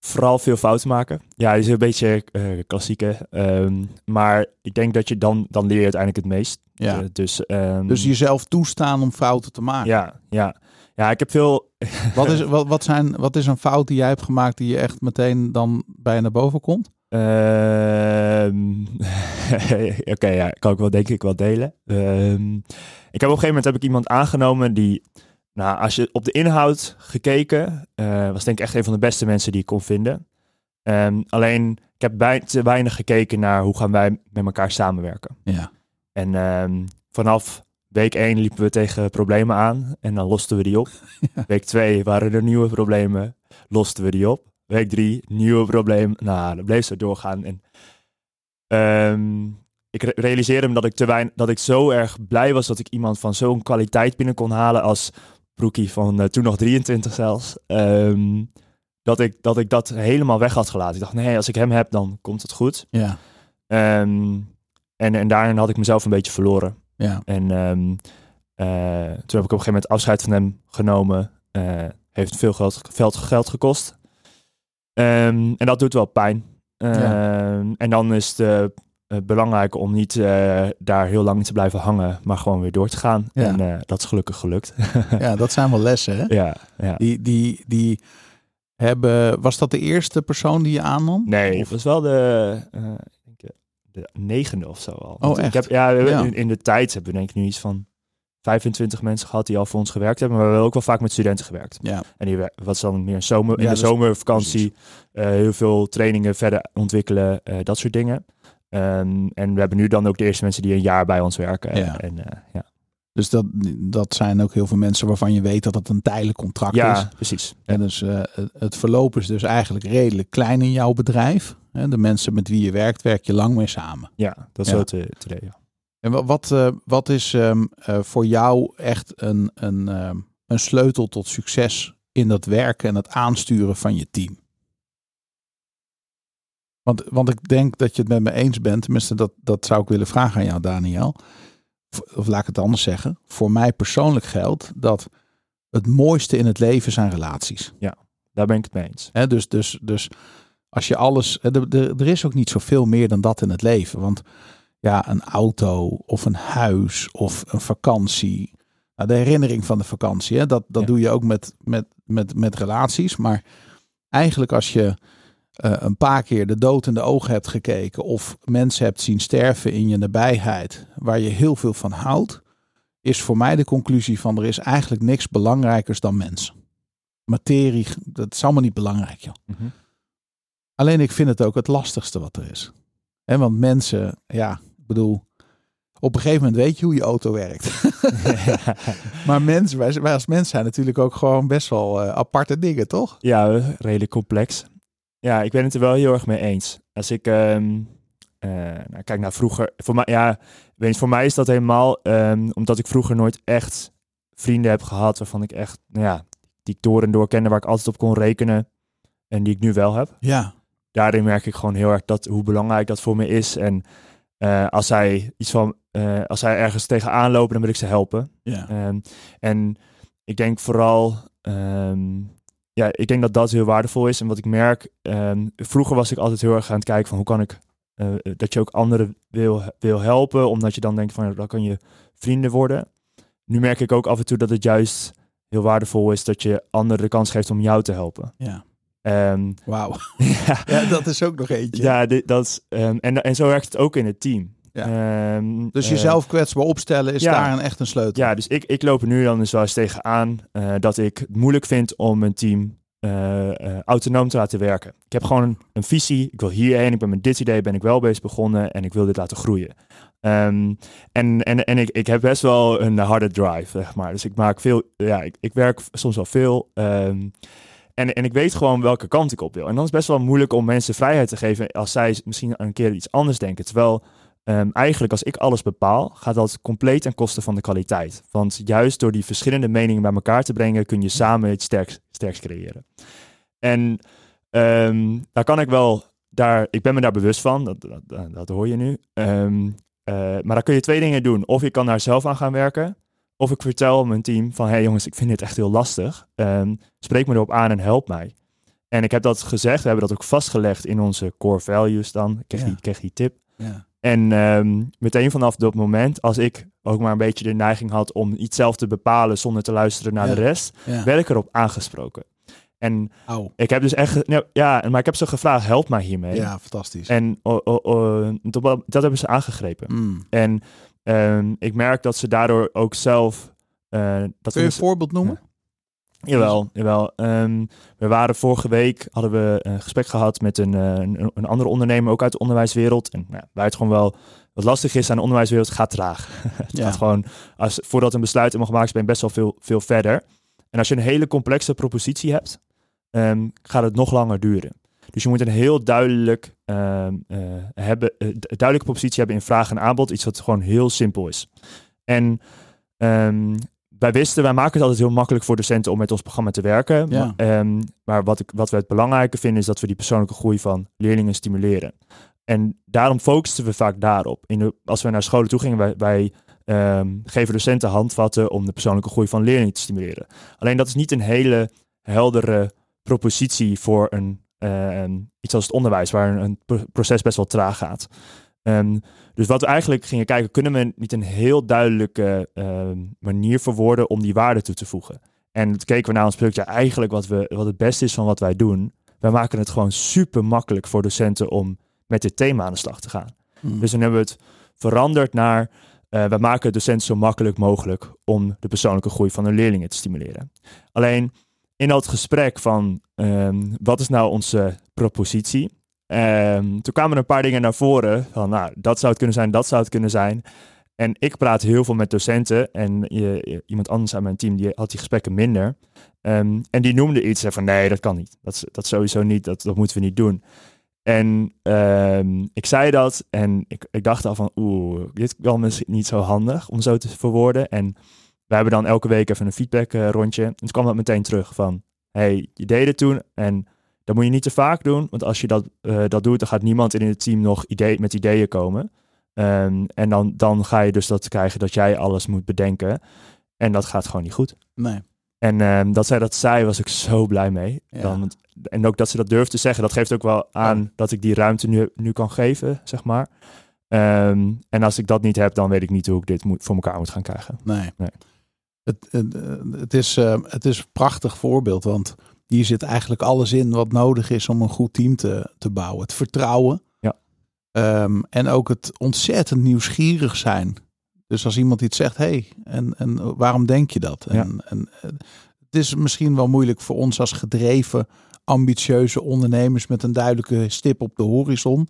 vooral veel fouten maken. Ja, is een beetje eh klassieke. Ehm, maar ik denk dat je dan, dan leer je uiteindelijk het meest. Ja. Eh, dus, ehm, Dus jezelf toestaan om fouten te maken. ja, ja. ja, ik heb veel Wat, is, wat, wat, zijn, wat is een fout die jij hebt gemaakt die je echt meteen dan bij naar boven komt? Ehm, Oké, ja, kan ik wel denk ik wel delen. Ik heb op een gegeven moment heb ik iemand aangenomen die, nou, als je op de inhoud gekeken, eh, was denk ik echt een van de beste mensen die ik kon vinden. Ehm, alleen, ik heb bij, te weinig gekeken naar hoe gaan wij met elkaar samenwerken. Ja. En ehm, vanaf week 1 liepen we tegen problemen aan en dan losten we die op. Week 2 waren er nieuwe problemen, losten we die op. Week 3, nieuwe probleem. Nou, dat bleef zo doorgaan. En, ehm, ik re- realiseerde me dat ik, te weinig, dat ik zo erg blij was dat ik iemand van zo'n kwaliteit binnen kon halen als Broekie van eh, toen nog 23 zelfs. Ehm, dat, ik, dat ik dat helemaal weg had gelaten. Ik dacht, nee, als ik hem heb, dan komt het goed. Ja. Ehm, en, en daarin had ik mezelf een beetje verloren. Ja. En ehm, eh, toen heb ik op een gegeven moment afscheid van hem genomen. Eh, heeft veel geld, geld, geld gekost. En dat doet wel pijn. En dan is eh, belangrijk om niet eh, daar heel lang te blijven hangen, maar gewoon weer door te gaan. Ja. En eh, dat is gelukkig gelukt. ja, dat zijn wel lessen. Hè? ja, ja. Die, die, die hebben. Was dat de eerste persoon die je aannam? Nee, het was wel de, eh, eh, de negende of zo al. Want echt? Ik heb, ja. In, in de tijd hebben we denk ik nu iets van 25 mensen gehad die al voor ons gewerkt hebben. Maar we hebben ook wel vaak met studenten gewerkt. Ja. En die wat dan meer zomer, in de zomervakantie eh, heel veel trainingen verder ontwikkelen, eh, dat soort dingen. Ehm, en we hebben nu dan ook de eerste mensen die een jaar bij ons werken. Ja. En, eh, ja. Dus dat, dat zijn ook heel veel mensen waarvan je weet dat het een tijdelijk contract is. ja, precies. En dus eh, het- verloop is dus eigenlijk redelijk klein in jouw bedrijf. Hè, De mensen met wie je werkt, werk je lang mee samen. Ja, dat is Ja. zo te, te delen, ja. En wa- wat, eh, wat is ehm, eh, voor jou echt een, een, ehm, een sleutel tot succes in dat werken en het aansturen van je team? Want, want ik denk dat je het met me eens bent. Tenminste, dat, dat zou ik willen vragen aan jou, Daniel. Of, laat ik het anders zeggen. Voor mij persoonlijk geldt dat het mooiste in het leven zijn relaties. Daar ben ik het mee eens. Dus, dus, dus als je alles. Er, is ook niet zoveel meer dan dat in het leven. Want ja, een auto of een huis of een vakantie. Nou, de herinnering van de vakantie, hè, dat, dat Ja. doe je ook met, met, met, met relaties. Maar eigenlijk als je eh, een paar keer de dood in de ogen hebt gekeken. of mensen hebt zien sterven in je nabijheid. waar je heel veel van houdt. is voor mij de conclusie van er is eigenlijk niks belangrijkers dan mensen materie, dat is allemaal niet belangrijk, joh. Mhm. Alleen ik vind het ook het lastigste wat er is. En want mensen, ja, ik bedoel, Op een gegeven moment weet je hoe je auto werkt. maar mensen, wij, wij als mens zijn natuurlijk ook gewoon best wel eh, aparte dingen, toch? Ja, redelijk complex. Ja, ik ben het er wel heel erg mee eens. Als ik ehm, eh, nou, kijk naar vroeger, voor mij, ja, weet je, voor mij is dat helemaal ehm, omdat ik vroeger nooit echt vrienden heb gehad waarvan ik echt, nou ja, die ik door en door kende, waar ik altijd op kon rekenen en die ik nu wel heb. Ja. Daarin merk ik gewoon heel erg dat hoe belangrijk dat voor me is en eh, als zij iets van, eh, als zij ergens tegenaan lopen, dan wil ik ze helpen. Ja. Ehm, en ik denk vooral, ja, ik denk dat dat heel waardevol is. En wat ik merk, ehm, vroeger was ik altijd heel erg aan het kijken van hoe kan ik, eh, dat je ook anderen wil, wil helpen, omdat je dan denkt van, dan kan je vrienden worden. Nu merk ik ook af en toe dat het juist heel waardevol is dat je anderen de kans geeft om jou te helpen. ja. Ehm, Wauw. ja, Ja, dat is ook nog eentje. ja dit, dat, ehm, en, en zo werkt het ook in het team. Ja. Ehm, Dus eh, jezelf kwetsbaar opstellen is ja. daar een echt een sleutel. Ja, dus ik, ik loop er nu dan dus wel eens tegenaan uh, dat ik het moeilijk vind om mijn team uh, autonoom te laten werken. Ik heb gewoon een, een, visie. Ik wil hierheen. Ik ben met dit idee ben ik wel bezig begonnen en ik wil dit laten groeien. Um, en en, en ik, ik heb best wel een harde drive, zeg maar. Dus ik maak veel, ja, ik, ik werk soms wel veel. Um, en, en ik weet gewoon welke kant ik op wil. En dan is het best wel moeilijk om mensen vrijheid te geven als zij misschien een keer iets anders denken. Terwijl um, eigenlijk als ik alles bepaal, gaat dat compleet ten koste van de kwaliteit. Want juist door die verschillende meningen bij elkaar te brengen, kun je samen iets sterks, sterks creëren. En um, daar kan ik wel, daar, ik ben me daar bewust van, dat, dat, dat hoor je nu. Um, uh, maar daar kun je twee dingen doen. Of ik kan daar zelf aan gaan werken. Of ik vertel mijn team van, hé hey jongens, ik vind dit echt heel lastig. Spreek me erop aan en help mij. En ik heb dat gezegd, we hebben dat ook vastgelegd in onze core values dan. Ik kreeg, Ja. die, ik kreeg die tip. Ja. En um, meteen vanaf dat moment, als ik ook maar een beetje de neiging had om iets zelf te bepalen zonder te luisteren naar Ja. de rest, Ja. werd ik erop aangesproken. En ik heb dus echt, nou, ja, maar ik heb ze gevraagd, help mij hiermee. Ja, fantastisch. En oh, oh, oh, dat, dat hebben ze aangegrepen. Mm. En ehm, ik merk dat ze daardoor ook zelf. eh, dat Kun je een voorbeeld noemen? Jawel, jawel. Ehm, we waren vorige week, hadden we een gesprek gehad met een, eh, een, een andere ondernemer, ook uit de onderwijswereld. En nou, waar het gewoon wel wat lastig is aan de onderwijswereld, gaat traag. het Ja. gaat gewoon, als, voordat een besluit helemaal gemaakt is, ben je best wel veel, veel verder. En als je een hele complexe propositie hebt, ehm, gaat het nog langer duren. Dus je moet een heel duidelijk, ehm, eh, hebben, d- duidelijke propositie hebben in vraag en aanbod. Iets wat gewoon heel simpel is. En ehm, wij wisten, wij maken het altijd heel makkelijk voor docenten om met ons programma te werken. Ja. Maar, ehm, maar wat, ik, wat we het belangrijke vinden is dat we die persoonlijke groei van leerlingen stimuleren. En daarom focusten we vaak daarop. In de, als we naar scholen toe gingen, wij, wij ehm, geven docenten handvatten om de persoonlijke groei van leerlingen te stimuleren. Alleen dat is niet een hele heldere propositie voor een, ehm, iets als het onderwijs, waar een, een pro- proces best wel traag gaat. Ehm, dus wat we eigenlijk gingen kijken, kunnen we niet een heel duidelijke ehm, manier verwoorden om die waarde toe te voegen? En toen keken we naar ons product, ja, eigenlijk wat, we, wat het beste is van wat wij doen, wij maken het gewoon super makkelijk voor docenten om met dit thema aan de slag te gaan. Mm. Dus dan hebben we het veranderd naar, eh we maken docenten zo makkelijk mogelijk om de persoonlijke groei van hun leerlingen te stimuleren. Alleen in dat gesprek van, ehm, wat is nou onze propositie? Ehm, toen kwamen er een paar dingen naar voren van, nou, dat zou het kunnen zijn, dat zou het kunnen zijn. En ik praat heel veel met docenten en iemand anders aan mijn team die had die gesprekken minder. Ehm, en die noemde iets van nee, dat kan niet. Dat, dat sowieso niet, dat, dat moeten we niet doen. En ehm, ik zei dat en ik, ik dacht al van oeh, dit kan misschien niet zo handig om zo te verwoorden. En we hebben dan elke week even een feedback eh, rondje. En toen kwam dat meteen terug van, hey, je deed het toen en dat moet je niet te vaak doen. Want als je dat, eh, dat doet, dan gaat niemand in het team nog idee, met ideeën komen. Ehm, en dan, dan ga je dus dat krijgen dat jij alles moet bedenken. En dat gaat gewoon niet goed. Nee. En ehm, dat zij dat zei, was ik zo blij mee. Ja. Dan, en ook dat ze dat durft te zeggen, dat geeft ook wel aan Ja. dat ik die ruimte nu, nu kan geven, zeg maar. Ehm, en als ik dat niet heb, dan weet ik niet hoe ik dit moet, voor elkaar moet gaan krijgen. Nee. Nee. Het, het, het, is, eh, het is een prachtig voorbeeld, want hier zit eigenlijk alles in wat nodig is om een goed team te, te bouwen. Het vertrouwen. Ja. Ehm, en ook het ontzettend nieuwsgierig zijn. Dus als iemand iets zegt, hé, hey, en, en waarom denk je dat? En, en, eh, het is misschien wel moeilijk voor ons als gedreven, ambitieuze ondernemers met een duidelijke stip op de horizon.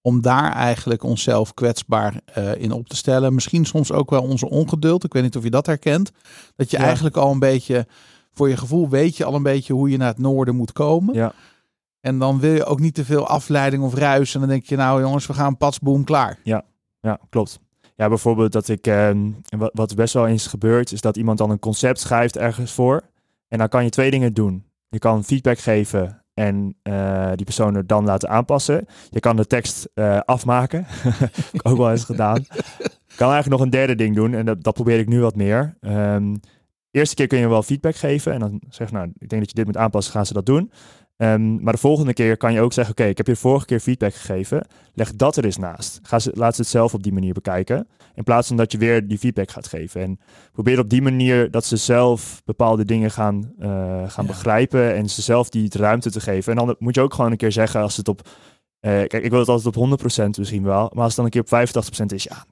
om daar eigenlijk onszelf kwetsbaar eh, in op te stellen. Misschien soms ook wel onze ongeduld. Ik weet niet of je dat herkent. Dat je Ja. eigenlijk al een beetje, voor je gevoel weet je al een beetje hoe je naar het noorden moet komen. Ja. En dan wil je ook niet te veel afleiding of ruis. En dan denk je, nou jongens, we gaan patsboom klaar. Ja, klopt. Ja, bijvoorbeeld dat ik, ehm, wat, best wel eens gebeurt, is dat iemand dan een concept schrijft ergens voor. En dan kan je twee dingen doen. Je kan feedback geven en eh, die persoon er dan laten aanpassen. Je kan de tekst eh, afmaken. Ook wel eens gedaan. Ik kan eigenlijk nog een derde ding doen en dat, dat probeer ik nu wat meer. Ehm, eerste keer kun je wel feedback geven en dan zeg je, nou, ik denk dat je dit moet aanpassen, gaan ze dat doen. Ehm, maar de volgende keer kan je ook zeggen, oké, ik heb je vorige keer feedback gegeven. Leg dat er eens naast. Ga ze, laat ze het zelf op die manier bekijken. In plaats van dat je weer die feedback gaat geven. En probeer op die manier dat ze zelf bepaalde dingen gaan, eh, gaan Ja. begrijpen. En ze zelf die ruimte te geven. En dan moet je ook gewoon een keer zeggen als het op... eh, kijk, ik wil het altijd op 100% misschien wel. Maar als het dan een keer op 85% is, ja...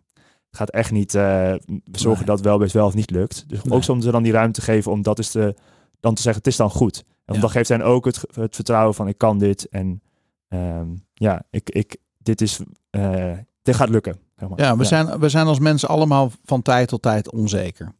Gaat echt niet we zorgen Nee. dat wel best wel of niet lukt. Dus Nee. ook soms ze dan die ruimte geven om dat is te, dan te zeggen, het is dan goed. En Ja. dan geeft hen ook het, het vertrouwen van ik kan dit. En ehm, ja, ik, ik, dit, is, eh, dit gaat lukken. Zeg maar. Ja, we, Zijn, we zijn als mensen allemaal van tijd tot tijd onzeker.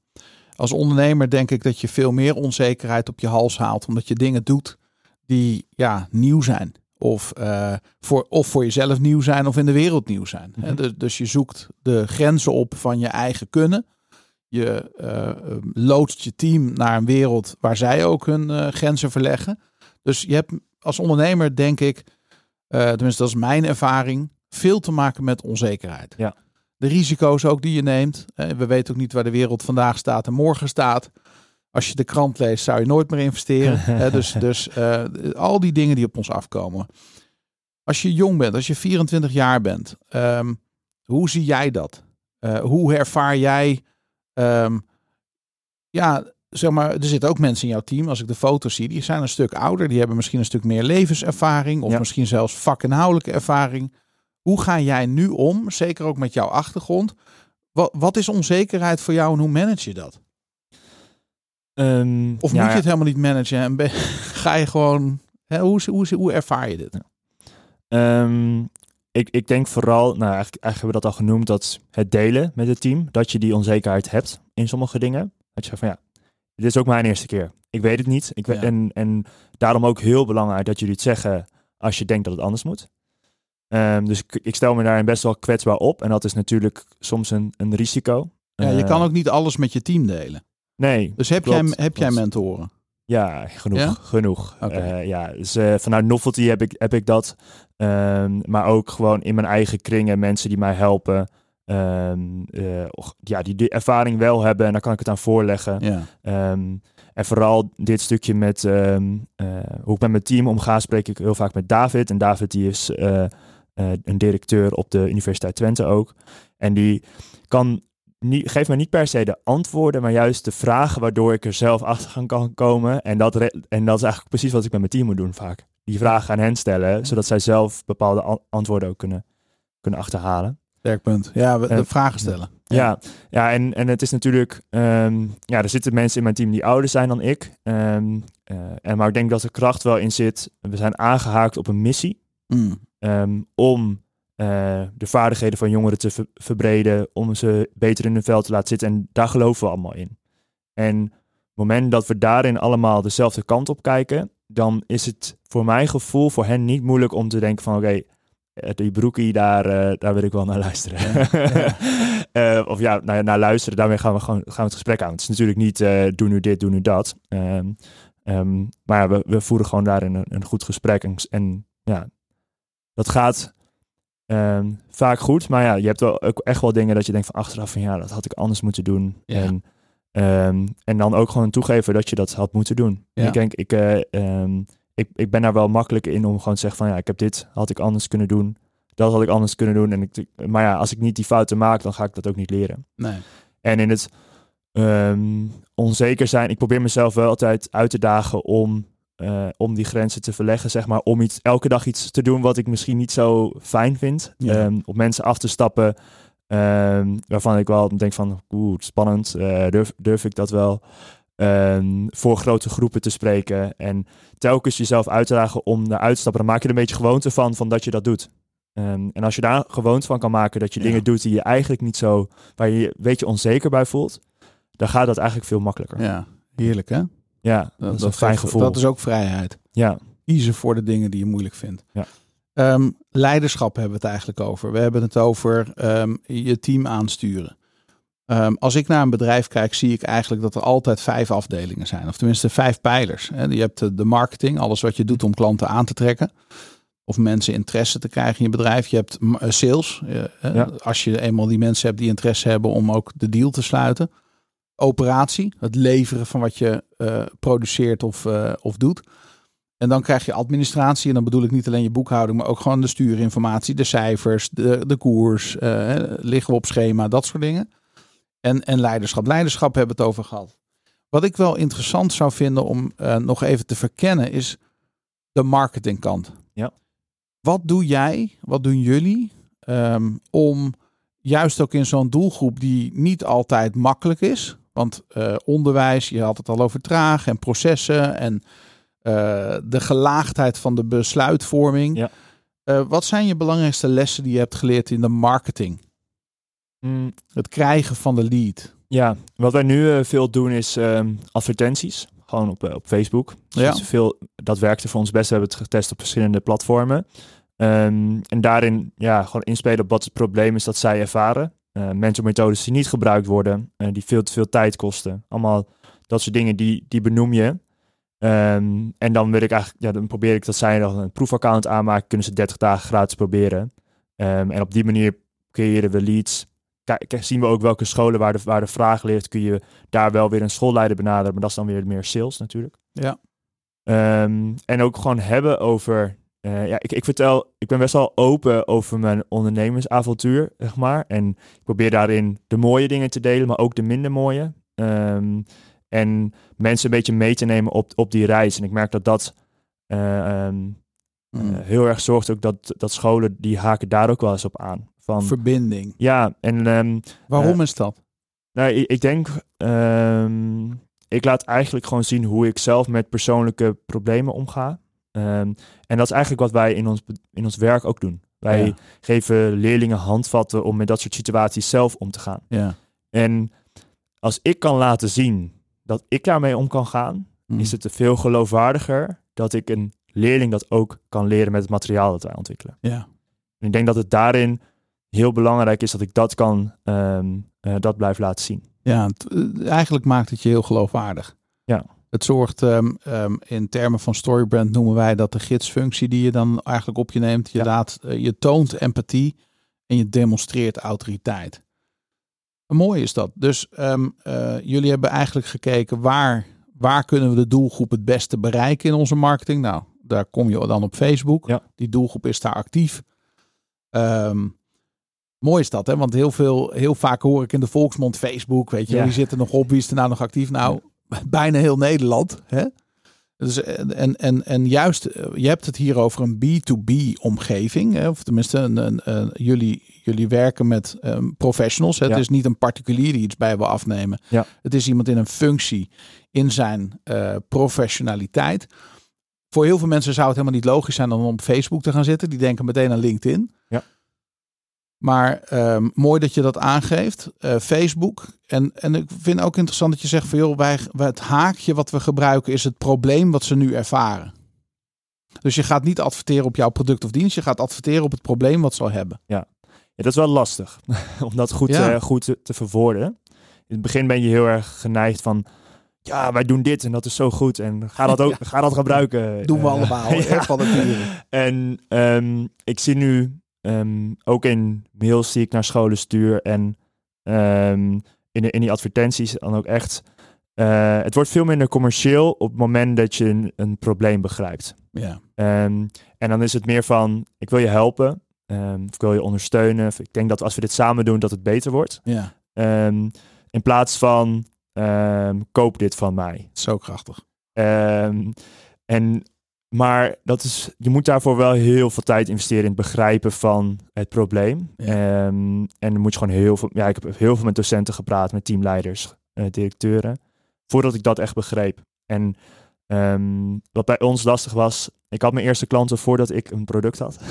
Als ondernemer denk ik dat je veel meer onzekerheid op je hals haalt. Omdat je dingen doet die ja, nieuw zijn. Of, eh, voor, of voor jezelf nieuw zijn of in de wereld nieuw zijn. Mhm. dus, dus je zoekt de grenzen op van je eigen kunnen. Je eh, loodst je team naar een wereld waar zij ook hun eh, grenzen verleggen. Dus je hebt als ondernemer, denk ik, tenminste dat is mijn ervaring, veel te maken met onzekerheid. Ja. De risico's ook die je neemt. We weten ook niet waar de wereld vandaag staat en morgen staat. Als je de krant leest, zou je nooit meer investeren. Dus dus eh, al die dingen die op ons afkomen. Als je jong bent, als je 24 jaar bent, ehm, hoe zie jij dat? Eh, hoe ervaar jij, ehm, ja, zeg maar, er zitten ook mensen in jouw team, als ik de foto's zie, die zijn een stuk ouder, die hebben misschien een stuk meer levenservaring of Ja. misschien zelfs vakinhoudelijke ervaring. Hoe ga jij nu om, zeker ook met jouw achtergrond? Wat, wat is onzekerheid voor jou en hoe manage je dat? Ehm, Of ja, moet je het helemaal niet managen en ben- ga je gewoon, hè, hoe, hoe, hoe ervaar je dit? Ehm, ik, ik denk vooral, nou eigenlijk, eigenlijk hebben we dat al genoemd, dat het delen met het team, dat je die onzekerheid hebt in sommige dingen. Dat je zegt van ja, dit is ook mijn eerste keer. Ik weet het niet. Ik Ja. en, en daarom ook heel belangrijk dat jullie het zeggen als je denkt dat het anders moet. Ehm, dus ik, ik stel me daarin best wel kwetsbaar op. En dat is natuurlijk soms een, een risico. Ja, je Eh, kan ook niet alles met je team delen. Nee, Dus heb, klopt, jij, heb jij mentoren? Ja, genoeg. Ja? genoeg. Eh, ja, dus eh, vanuit Novelty heb ik, heb ik dat. Ehm, maar ook gewoon in mijn eigen kringen mensen die mij helpen. Ehm, eh, ja, die de ervaring wel hebben en daar kan ik het aan voorleggen. Ja. Ehm, en vooral dit stukje met hoe ik met mijn team omga, spreek ik heel vaak met David. En David die is een directeur op de Universiteit Twente ook. En die kan niet, geeft mij niet per se de antwoorden, maar juist de vragen waardoor ik er zelf achter kan komen. En dat, en dat is eigenlijk precies wat ik met mijn team moet doen vaak. Die vragen aan hen stellen, zodat zij zelf bepaalde an- antwoorden ook kunnen, kunnen achterhalen. Sterk punt. Ja, we, de vragen stellen. Ja, ja en, en het is natuurlijk, ehm, ja, er zitten mensen in mijn team die ouder zijn dan ik. Ehm, eh, en, maar ik denk dat de kracht wel in zit. We zijn aangehaakt op een missie Mm. ehm, om eh, de vaardigheden van jongeren te ver- verbreden, om ze beter in hun vel te laten zitten. En daar geloven we allemaal in. En op het moment dat we daarin allemaal dezelfde kant op kijken, dan is het voor mijn gevoel voor hen niet moeilijk om te denken van oké, eh, die broekie, daar, eh, daar wil ik wel naar luisteren. Eh, of ja, naar, naar luisteren, daarmee gaan we gewoon gaan we het gesprek aan. Het is natuurlijk niet eh, doe nu dit, doe nu dat. Ehm, ehm, maar ja, we, we voeren gewoon daarin een, een goed gesprek. En, en ja, dat gaat ehm, vaak goed. Maar ja, je hebt wel ook echt wel dingen dat je denkt van achteraf van ja, dat had ik anders moeten doen. Ja. En, ehm, en dan ook gewoon toegeven dat je dat had moeten doen. Ja. Ik denk, ik, eh, ehm, ik, ik ben daar wel makkelijk in om gewoon te zeggen van ja, ik heb dit, had ik anders kunnen doen. Dat had ik anders kunnen doen. En ik, maar ja, als ik niet die fouten maak, dan ga ik dat ook niet leren. Nee. En in het onzeker zijn, ik probeer mezelf wel altijd uit te dagen om, eh, om die grenzen te verleggen, zeg maar. Om iets, elke dag iets te doen wat ik misschien niet zo fijn vind. Ja. Ehm, op mensen af te stappen ehm, waarvan ik wel denk van, oeh, spannend, eh, durf, durf ik dat wel? Ehm, voor grote groepen te spreken en telkens jezelf uit te dagen om naar uit te stappen. Dan maak je er een beetje gewoonte van, van dat je dat doet. En als je daar gewoonte van kan maken dat je Ja. dingen doet die je eigenlijk niet zo, waar je je een beetje onzeker bij voelt, dan gaat dat eigenlijk veel makkelijker. Ja, heerlijk hè? Dat, is een fijn gevoel. Dat is ook vrijheid. Ja, Kiezen voor de dingen die je moeilijk vindt. Ja. Ehm, leiderschap hebben we het eigenlijk over. We hebben het over ehm, je team aansturen. Ehm, als ik naar een bedrijf kijk, zie ik eigenlijk dat er altijd vijf afdelingen zijn. Of tenminste vijf pijlers. Je hebt de- marketing, alles wat je doet om klanten aan te trekken. Of mensen interesse te krijgen in je bedrijf. Je hebt eh, sales. eh, Ja. Als je eenmaal die mensen hebt die interesse hebben om ook de deal te sluiten. Operatie, het leveren van wat je eh, produceert of, eh, of doet. En dan krijg je administratie. En dan bedoel ik niet alleen je boekhouding, maar ook gewoon de stuurinformatie, de cijfers, de, de koers, eh, liggen we op schema, dat soort dingen. En, en leiderschap. Leiderschap hebben we het over gehad. Wat ik wel interessant zou vinden om nog even te verkennen is de marketingkant. Ja. Wat doe jij, wat doen jullie ehm, om juist ook in zo'n doelgroep die niet altijd makkelijk is. Want eh, onderwijs, je had het al over traag en processen en eh, de gelaagdheid van de besluitvorming. Ja. Eh, wat zijn je belangrijkste lessen die je hebt geleerd in de marketing? Mm, Het krijgen van de lead. ja. wat wij nu veel doen is ehm, advertenties. Gewoon op, op Facebook. Dus Ja. veel, dat werkte voor ons best. We hebben het getest op verschillende platformen. Ehm, en daarin ja, gewoon inspelen op wat het probleem is dat zij ervaren. Eh mentormethodes die niet gebruikt worden, eh, die veel te veel tijd kosten. Allemaal dat soort dingen, die, die benoem je. Ehm, en dan wil ik eigenlijk, ja, dan probeer ik dat zij dan een proefaccount aanmaken, kunnen ze 30 dagen gratis proberen. Ehm, en op die manier creëren we leads. Kijk, zien we ook welke scholen waar de, waar de vraag ligt, kun je daar wel weer een schoolleider benaderen, maar dat is dan weer meer sales natuurlijk. Ja. Ehm, en ook gewoon hebben over. Eh, ja, ik, ik vertel, ik ben best wel open over mijn ondernemersavontuur, zeg maar. En ik probeer daarin de mooie dingen te delen, maar ook de minder mooie. Ehm, en mensen een beetje mee te nemen op, op die reis. En ik merk dat dat eh, ehm, Hmm. eh, heel erg zorgt ook dat, dat scholen die haken daar ook wel eens op aan. Van, Verbinding. ja, en ehm, Waarom is dat? nou, ik, ik denk, ik laat eigenlijk gewoon zien hoe ik zelf met persoonlijke problemen omga. Ehm, en dat is eigenlijk wat wij in ons, in ons werk ook doen. Wij Ja. geven leerlingen handvatten om met dat soort situaties zelf om te gaan. Ja. En als ik kan laten zien dat ik daarmee om kan gaan, Hmm. is het veel geloofwaardiger dat ik een leerling dat ook kan leren met het materiaal dat wij ontwikkelen. Ja. En ik denk dat het daarin heel belangrijk is dat ik dat kan, ehm, eh, dat blijf laten zien. Ja, eh, eigenlijk maakt het je heel geloofwaardig. Ja. Het zorgt ehm, ehm, in termen van storybrand noemen wij dat de gidsfunctie die je dan eigenlijk op je neemt. Je, Ja. laat, eh, je toont empathie en je demonstreert autoriteit. Mooi is dat. Dus ehm, eh, jullie hebben eigenlijk gekeken waar, waar kunnen we de doelgroep het beste bereiken in onze marketing. Nou, daar kom je dan op Facebook. Ja. Die doelgroep is daar actief. Mooi is dat, hè? Want heel, veel, heel vaak hoor ik in de volksmond Facebook, weet je, Ja. wie zit er nog op, wie is er nou nog actief? Nou, bijna heel Nederland. Hè? Dus, en, en, en, en juist, eh, je hebt het hier over een B2B omgeving. Hè? Of tenminste, een, een, een- jullie, jullie werken met ehm, professionals. Hè? Ja. Het is niet een particulier die iets bij wil afnemen. Ja. Het is iemand in een functie, in zijn eh, professionaliteit. Voor heel veel mensen zou het helemaal niet logisch zijn om op Facebook te gaan zitten. Die denken meteen aan LinkedIn. Ja. Maar ehm, mooi dat je dat aangeeft. Eh, Facebook. En, en ik vind ook interessant dat je zegt van joh, wij, het haakje wat we gebruiken is het probleem wat ze nu ervaren. Dus je gaat niet adverteren op jouw product of dienst. Je gaat adverteren op het probleem wat ze al hebben. Ja, dat is wel lastig om dat goed, Ja. eh, goed te, te verwoorden. In het begin ben je heel erg geneigd van, ja, wij doen dit en dat is zo goed en ga dat ook, ga dat gebruiken. Doen we Eh, allemaal. ja. Van. En ehm, ik zie nu ehm, ook in mails die ik naar scholen stuur en ehm, in, de, in die advertenties dan ook echt. eh, het wordt veel minder commercieel op het moment dat je een, een probleem begrijpt. Ja. Ehm, en dan is het meer van, ik wil je helpen, of ik wil je ondersteunen. Of ik denk dat als we dit samen doen, dat het beter wordt. ja, in plaats van, koop dit van mij. zo krachtig. En, maar dat is, je moet daarvoor wel heel veel tijd investeren in het begrijpen van het probleem. Ja. Ehm, en dan moet je gewoon heel veel, ja, ik heb heel veel met docenten gepraat, met teamleiders, eh, directeuren, voordat ik dat echt begreep. En Ehm, wat bij ons lastig was, ik had mijn eerste klanten voordat ik een product had.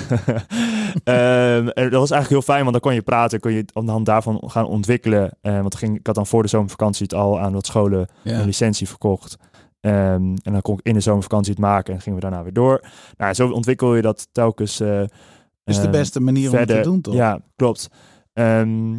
Ehm, en dat was eigenlijk heel fijn, want dan kon je praten, kon je aan de hand daarvan gaan ontwikkelen. Eh, want ging, ik had dan voor de zomervakantie het al aan wat scholen Ja. een licentie verkocht. Ehm, en dan kon ik in de zomervakantie het maken en gingen we daarna weer door. Nou, zo ontwikkel je dat telkens. eh, is de ehm, beste manier om het te doen, toch? Ja, klopt. Ehm,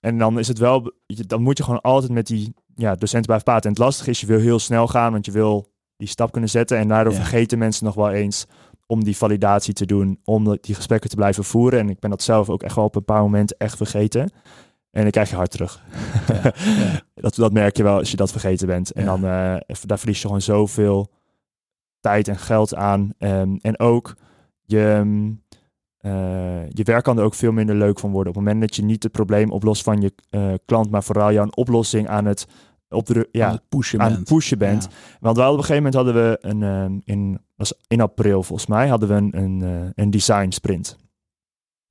en dan is het wel, dan moet je gewoon altijd met die ja, docenten blijven praten. En het lastige is, je wil heel snel gaan, want je wil die stap kunnen zetten. En daardoor Ja. vergeten mensen nog wel eens om die validatie te doen, om die gesprekken te blijven voeren. En ik ben dat zelf ook echt wel op een paar momenten echt vergeten. En dan krijg je hard terug. Ja, ja. dat, dat merk je wel als je dat vergeten bent. En Ja. dan eh, daar verlies je gewoon zoveel tijd en geld aan. Ehm, en ook je, mm, eh, je werk kan er ook veel minder leuk van worden. Op het moment dat je niet het probleem oplost van je eh, klant, maar vooral jouw oplossing aan het, opdru- Ja, ja, het pushen aan bent. het pushen bent. Want we hadden op een gegeven moment hadden we een, ehm, in, was in april volgens mij, hadden we een, een, een design sprint.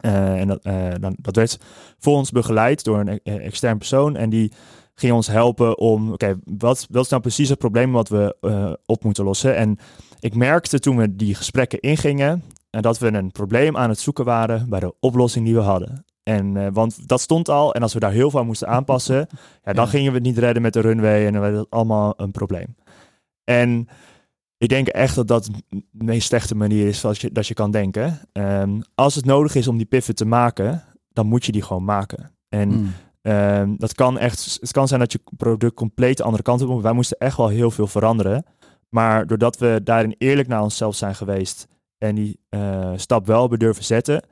Eh, en dat, eh, dan, dat werd voor ons begeleid door een eh, extern persoon. En die ging ons helpen om, oké, wat, wat is nou precies het probleem wat we eh, op moeten lossen? En ik merkte toen we die gesprekken ingingen, en dat we een probleem aan het zoeken waren bij de oplossing die we hadden. En, want dat stond al, en als we daar heel veel aan moesten aanpassen, ja, dan Ja. gingen we het niet redden met de runway en dan werd het allemaal een probleem. En ik denk echt dat dat de meest slechte manier is zoals je, dat je kan denken. Ehm, als het nodig is om die pivot te maken, dan moet je die gewoon maken. En Mm. Ehm, dat kan echt, het kan zijn dat je product compleet de andere kant op moet. Wij moesten echt wel heel veel veranderen. Maar doordat we daarin eerlijk naar onszelf zijn geweest en die eh, stap wel hebben durven zetten,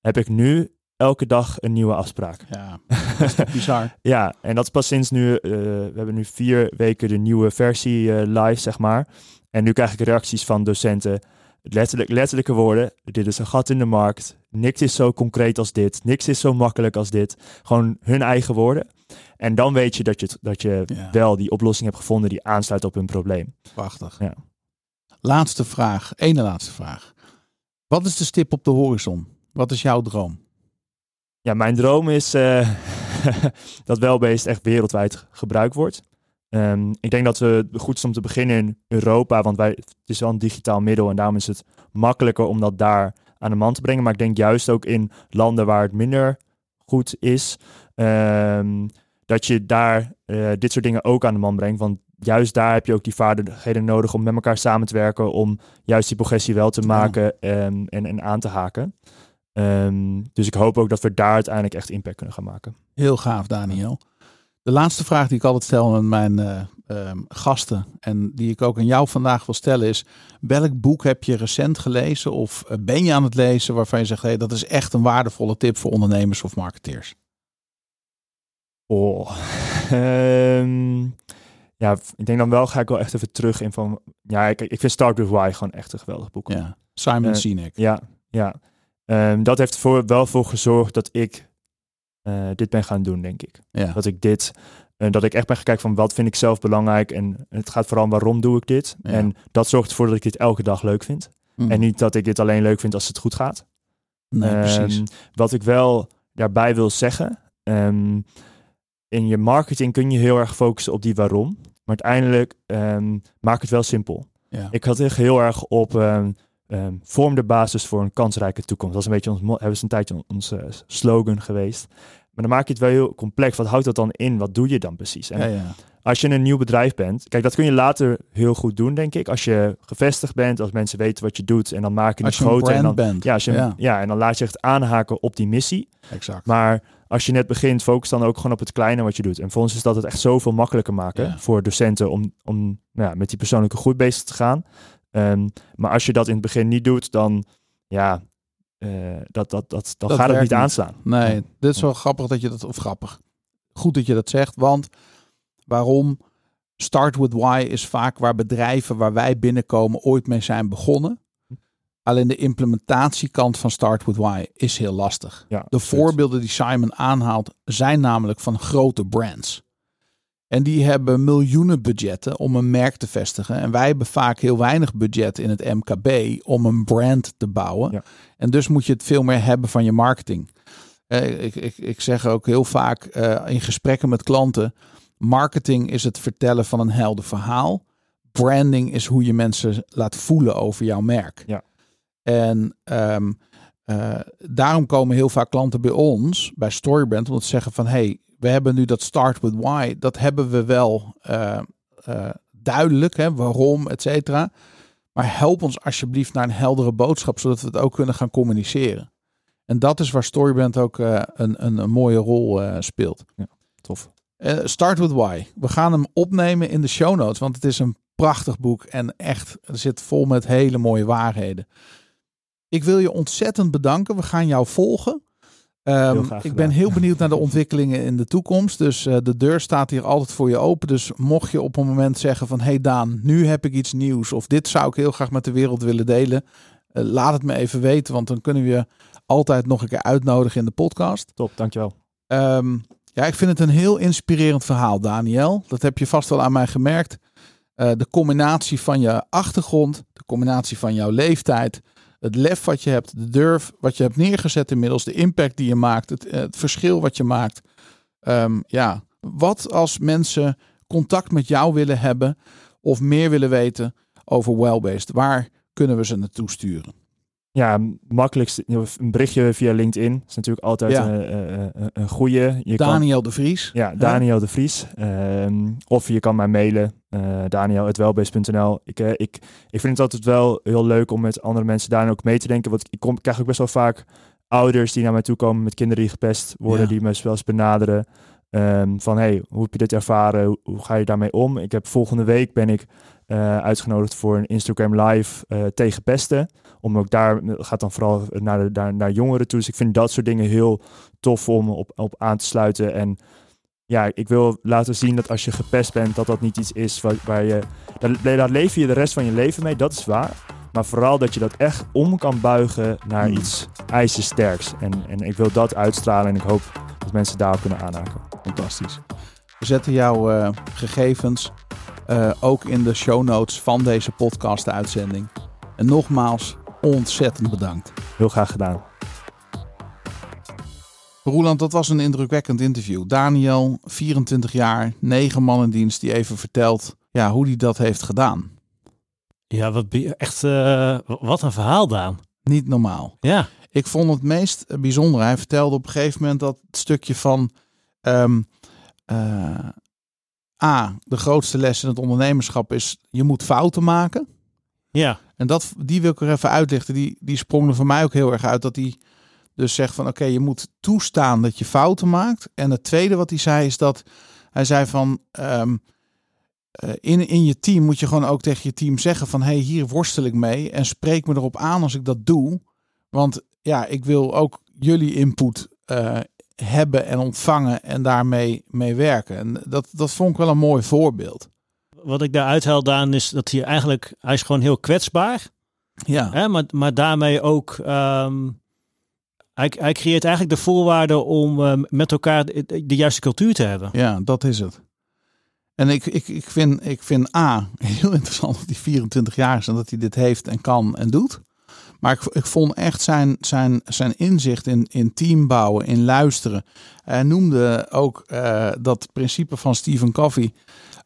heb ik nu elke dag een nieuwe afspraak. Ja, dat is toch bizar. Ja, en dat is pas sinds nu, eh, we hebben nu vier weken de nieuwe versie eh, live, zeg maar. En nu krijg ik reacties van docenten. Letterlijk, letterlijke woorden. Dit is een gat in de markt. Niks is zo concreet als dit. Niks is zo makkelijk als dit. Gewoon hun eigen woorden. En dan weet je dat je, dat je Ja. wel die oplossing hebt gevonden die aansluit op hun probleem. Prachtig. Ja. Laatste vraag, ene laatste vraag. Wat is de stip op de horizon? Wat is jouw droom? Ja, mijn droom is eh, dat Wellbeest echt wereldwijd gebruikt wordt. Ehm, ik denk dat we het goed is om te beginnen in Europa, want wij, het is wel een digitaal middel en daarom is het makkelijker om dat daar aan de man te brengen. Maar ik denk juist ook in landen waar het minder goed is, ehm, dat je daar eh, dit soort dingen ook aan de man brengt. Want juist daar heb je ook die vaardigheden nodig om met elkaar samen te werken, om juist die progressie wel te maken ehm, en, en aan te haken. Dus ik hoop ook dat we daar uiteindelijk echt impact kunnen gaan maken. Heel gaaf, Daniel. De laatste vraag die ik altijd stel aan mijn eh, ehm, gasten en die ik ook aan jou vandaag wil stellen is: welk boek heb je recent gelezen of eh, ben je aan het lezen waarvan je zegt: hey, dat is echt een waardevolle tip voor ondernemers of marketeers? Oh. Ehm, ja, ik denk dan wel ga ik wel echt even terug in van... Ja, ik, ik vind Start With Why gewoon echt een geweldig boek. Ja, Simon Eh, Sinek. Ja, ja. Ehm, dat heeft er wel voor gezorgd dat ik eh, dit ben gaan doen, denk ik. Ja. Dat ik dit... eh, dat ik echt ben gaan kijken van wat vind ik zelf belangrijk. En het gaat vooral om waarom doe ik dit. Ja. En dat zorgt ervoor dat ik dit elke dag leuk vind. Mm. En niet dat ik dit alleen leuk vind als het goed gaat. Nee, precies. Ehm, wat ik wel daarbij wil zeggen. ehm, in je marketing kun je heel erg focussen op die waarom. Maar uiteindelijk ehm, maak het wel simpel. Ja. Ik had echt heel erg op ehm, vorm de basis voor een kansrijke toekomst. Dat is een beetje ons, hebben ze een tijdje onze slogan geweest. Maar dan maak je het wel heel complex. Wat houdt dat dan in? Wat doe je dan precies? En ja, ja. als je een nieuw bedrijf bent, kijk, dat kun je later heel goed doen, denk ik. Als je gevestigd bent, als mensen weten wat je doet en dan maak je het Als je een groter. En dan, bent. ja, als je, ja, ja, en dan laat je echt aanhaken op die missie. exact. Maar als je net begint, focus dan ook gewoon op het kleine wat je doet. En voor ons is dat het echt zoveel makkelijker maken voor docenten om, om nou ja, met die persoonlijke groei bezig te gaan. Ehm, maar als je dat in het begin niet doet, dan ja, eh, dat, dat, dat, dan Dat gaat het niet aanslaan. Nee, dit is wel grappig dat je dat, of grappig. Goed dat je dat zegt, want waarom? Start with why is vaak waar bedrijven waar wij binnenkomen ooit mee zijn begonnen. Alleen de implementatiekant van Start with why is heel lastig. Ja, De voorbeelden die Simon aanhaalt zijn namelijk van grote brands. En die hebben miljoenen budgetten om een merk te vestigen. En wij hebben vaak heel weinig budget in het MKB om een brand te bouwen. Ja. En dus moet je het veel meer hebben van je marketing. Eh, ik, ik, ik zeg ook heel vaak eh, in gesprekken met klanten: marketing is het vertellen van een helder verhaal. branding is hoe je mensen laat voelen over jouw merk. Ja. En ehm, eh, daarom komen heel vaak klanten bij ons, bij Storybrand, om te zeggen van hey, we hebben nu dat start with why. Dat hebben we wel eh, eh, duidelijk, hè, waarom, et cetera. Maar help ons alsjeblieft naar een heldere boodschap, zodat we het ook kunnen gaan communiceren. En dat is waar Storybrand ook een, een, een mooie rol speelt. Tof. Eh, start with why. We gaan hem opnemen in de show notes, want het is een prachtig boek en echt, er zit vol met hele mooie waarheden. Ik wil je ontzettend bedanken. We gaan jou volgen. Ehm, ik ben heel benieuwd naar de ontwikkelingen in de toekomst. Dus eh, de deur staat hier altijd voor je open. Dus mocht je op een moment zeggen van... hey Daan, nu heb ik iets nieuws... of dit zou ik heel graag met de wereld willen delen... eh, laat het me even weten, want dan kunnen we je altijd nog een keer uitnodigen in de podcast. Top, dankjewel. Ehm, ja, ik vind het een heel inspirerend verhaal, Daniel. Dat heb je vast wel aan mij gemerkt. Eh, de combinatie van je achtergrond, de combinatie van jouw leeftijd, het lef wat je hebt, de durf wat je hebt neergezet inmiddels, de impact die je maakt, het, eh, verschil wat je maakt. Ehm, ja, wat als mensen contact met jou willen hebben of meer willen weten over Wellbased? Waar kunnen we ze naartoe sturen? Ja, makkelijkst een berichtje via LinkedIn is natuurlijk altijd Ja. een, een, een, een goede. Je kan, Daniel de Vries. ja, Daniel de Vries. Ehm, of je kan mij mailen, uh, daniel.welbase.nl. Ik, eh, ik, ik vind het altijd wel heel leuk om met andere mensen daar ook mee te denken. Want ik, kom, ik krijg ook best wel vaak ouders die naar mij toe komen met kinderen die gepest worden, Ja. die me wel eens benaderen. Ehm, van hey, hoe heb je dit ervaren? Hoe, hoe ga je daarmee om? Ik heb volgende week ben ik eh, uitgenodigd voor een Instagram live eh, tegen pesten. Om ook daar gaat dan vooral naar, de, naar, naar jongeren toe. Dus ik vind dat soort dingen heel tof om op, op aan te sluiten. En ja, ik wil laten zien dat als je gepest bent, dat dat niet iets is waar, waar je. Daar, daar leef je de rest van je leven mee, dat is waar. Maar vooral dat je dat echt om kan buigen naar Hmm. iets ijzersterks. En, en ik wil dat uitstralen en ik hoop dat mensen daarop kunnen aanhaken. Fantastisch. We zetten jouw eh, gegevens eh, ook in de show notes van deze podcast-uitzending. En nogmaals, ontzettend bedankt. Heel graag gedaan. Roland, dat was een indrukwekkend interview. Daniel, 24 jaar, 9 man in dienst, die even vertelt ja, hoe hij dat heeft gedaan. Ja, wat echt, eh, wat een verhaal, Daan. Niet normaal. Ja, Ik vond het meest bijzonder. Hij vertelde op een gegeven moment dat het stukje van ehm, eh, A, de grootste les in het ondernemerschap is, je moet fouten maken. ja, En dat, die wil ik er even uitlichten. Die, die sprong er voor mij ook heel erg uit. Dat hij dus zegt van oké, je moet toestaan dat je fouten maakt. En het tweede wat hij zei is dat hij zei van ehm, eh, in, in je team moet je gewoon ook tegen je team zeggen van hey, hier worstel ik mee. En spreek me erop aan als ik dat doe. Want ja, ik wil ook jullie input eh, hebben en ontvangen en daarmee mee werken. En dat, dat vond ik wel een mooi voorbeeld. wat ik daaruit haal, Daan, is dat hij eigenlijk, hij is gewoon heel kwetsbaar. Ja, Hè, maar, maar daarmee ook, ehm, hij, hij creëert eigenlijk de voorwaarden om ehm, met elkaar de, de juiste cultuur te hebben. Ja, dat is het. En ik, ik, ik, vind, ik vind A, heel interessant dat hij 24 jaar is en dat hij dit heeft en kan en doet. Maar ik, ik vond echt zijn, zijn, zijn inzicht in, in team bouwen, in luisteren. Hij noemde ook eh, dat principe van Stephen Covey.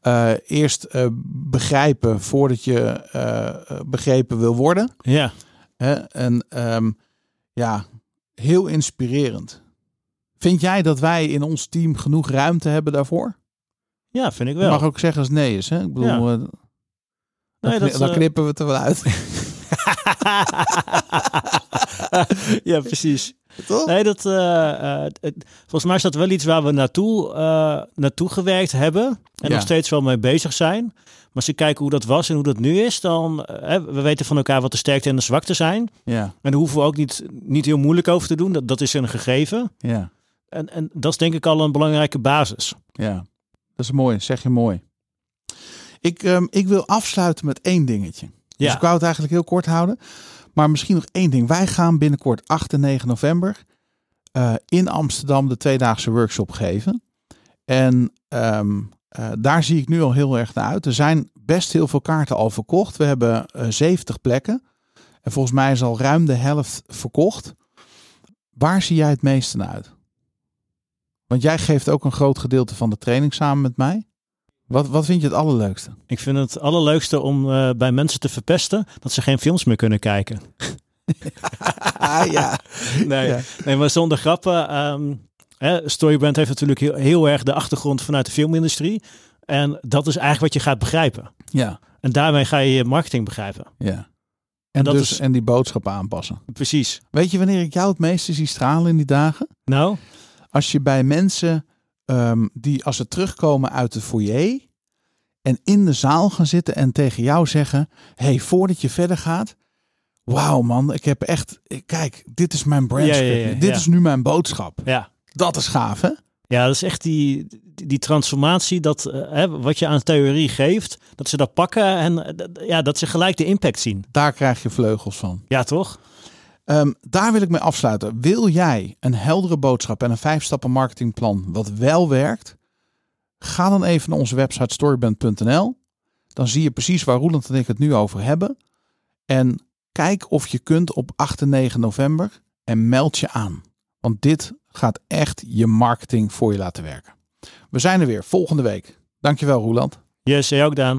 eh, eerst eh, begrijpen voordat je begrepen wil worden. Ja, Hè? En ehm, ja, heel inspirerend. Vind jij dat wij in ons team genoeg ruimte hebben daarvoor? ja vind ik Je wel. mag ook zeggen als nee is. Hè? Ik bedoel, Ja. Nee, dan, dat, dan knippen we het er wel uit. ja, precies. Toch? Nee, dat, eh, eh, het- volgens mij is dat wel iets waar we naartoe, eh, naartoe gewerkt hebben. En Ja. nog steeds wel mee bezig zijn. Maar als je kijkt hoe dat was en hoe dat nu is, dan we weten van elkaar wat de sterkte en de zwakte zijn. Ja, En daar hoeven we ook niet, niet heel moeilijk over te doen. Dat, dat is een gegeven. ja, En, en dat is denk ik al een belangrijke basis. ja. Dat is mooi, zeg je mooi. Ik, ehm, ik wil afsluiten met één dingetje. Dus ik wou het eigenlijk heel kort houden. Maar misschien nog één ding. Wij gaan binnenkort 8 en 9 november eh, in Amsterdam de tweedaagse workshop geven. En ehm, eh, daar zie ik nu al heel erg naar uit. Er zijn best heel veel kaarten al verkocht. We hebben eh 70 plekken. En volgens mij is al ruim de helft verkocht. Waar zie jij het meeste naar uit? Want jij geeft ook een groot gedeelte van de training samen met mij. Wat, wat vind je het allerleukste? Ik vind het allerleukste om eh, bij mensen te verpesten dat ze geen films meer kunnen kijken. Ah ja. Nee, Ja. nee maar zonder grappen. ehm hè, Storybrand heeft natuurlijk heel, heel erg de achtergrond vanuit de filmindustrie. En dat is eigenlijk wat je gaat begrijpen. Ja. En daarmee ga je je marketing begrijpen. ja. En, dat dus, is- en die boodschap aanpassen. Precies. Weet je wanneer ik jou het meeste zie stralen in die dagen? Nou, Als je bij mensen ehm, die als ze terugkomen uit de foyer en in de zaal gaan zitten en tegen jou zeggen: hey, voordat je verder gaat, wauw man, ik heb echt, kijk, dit is mijn brand Ja, ja, script. ja, dit is nu mijn boodschap. ja. Dat is gaaf, hè? Ja, dat is echt die, die, transformatie, dat, eh, hè, wat je aan theorie geeft, dat ze dat pakken en eh, ja, dat ze gelijk de impact zien. Daar krijg je vleugels van. Ja, toch? Ehm, daar wil ik mee afsluiten. Wil jij een heldere boodschap en een vijf stappen marketingplan wat wel werkt? Ga dan even naar onze website storyband.nl. Dan zie je precies waar Roeland en ik het nu over hebben. En kijk of je kunt op 8 en 9 november en meld je aan. Want dit gaat echt je marketing voor je laten werken. We zijn er weer volgende week. Dankjewel Roeland. Yes, jij ook, Daan.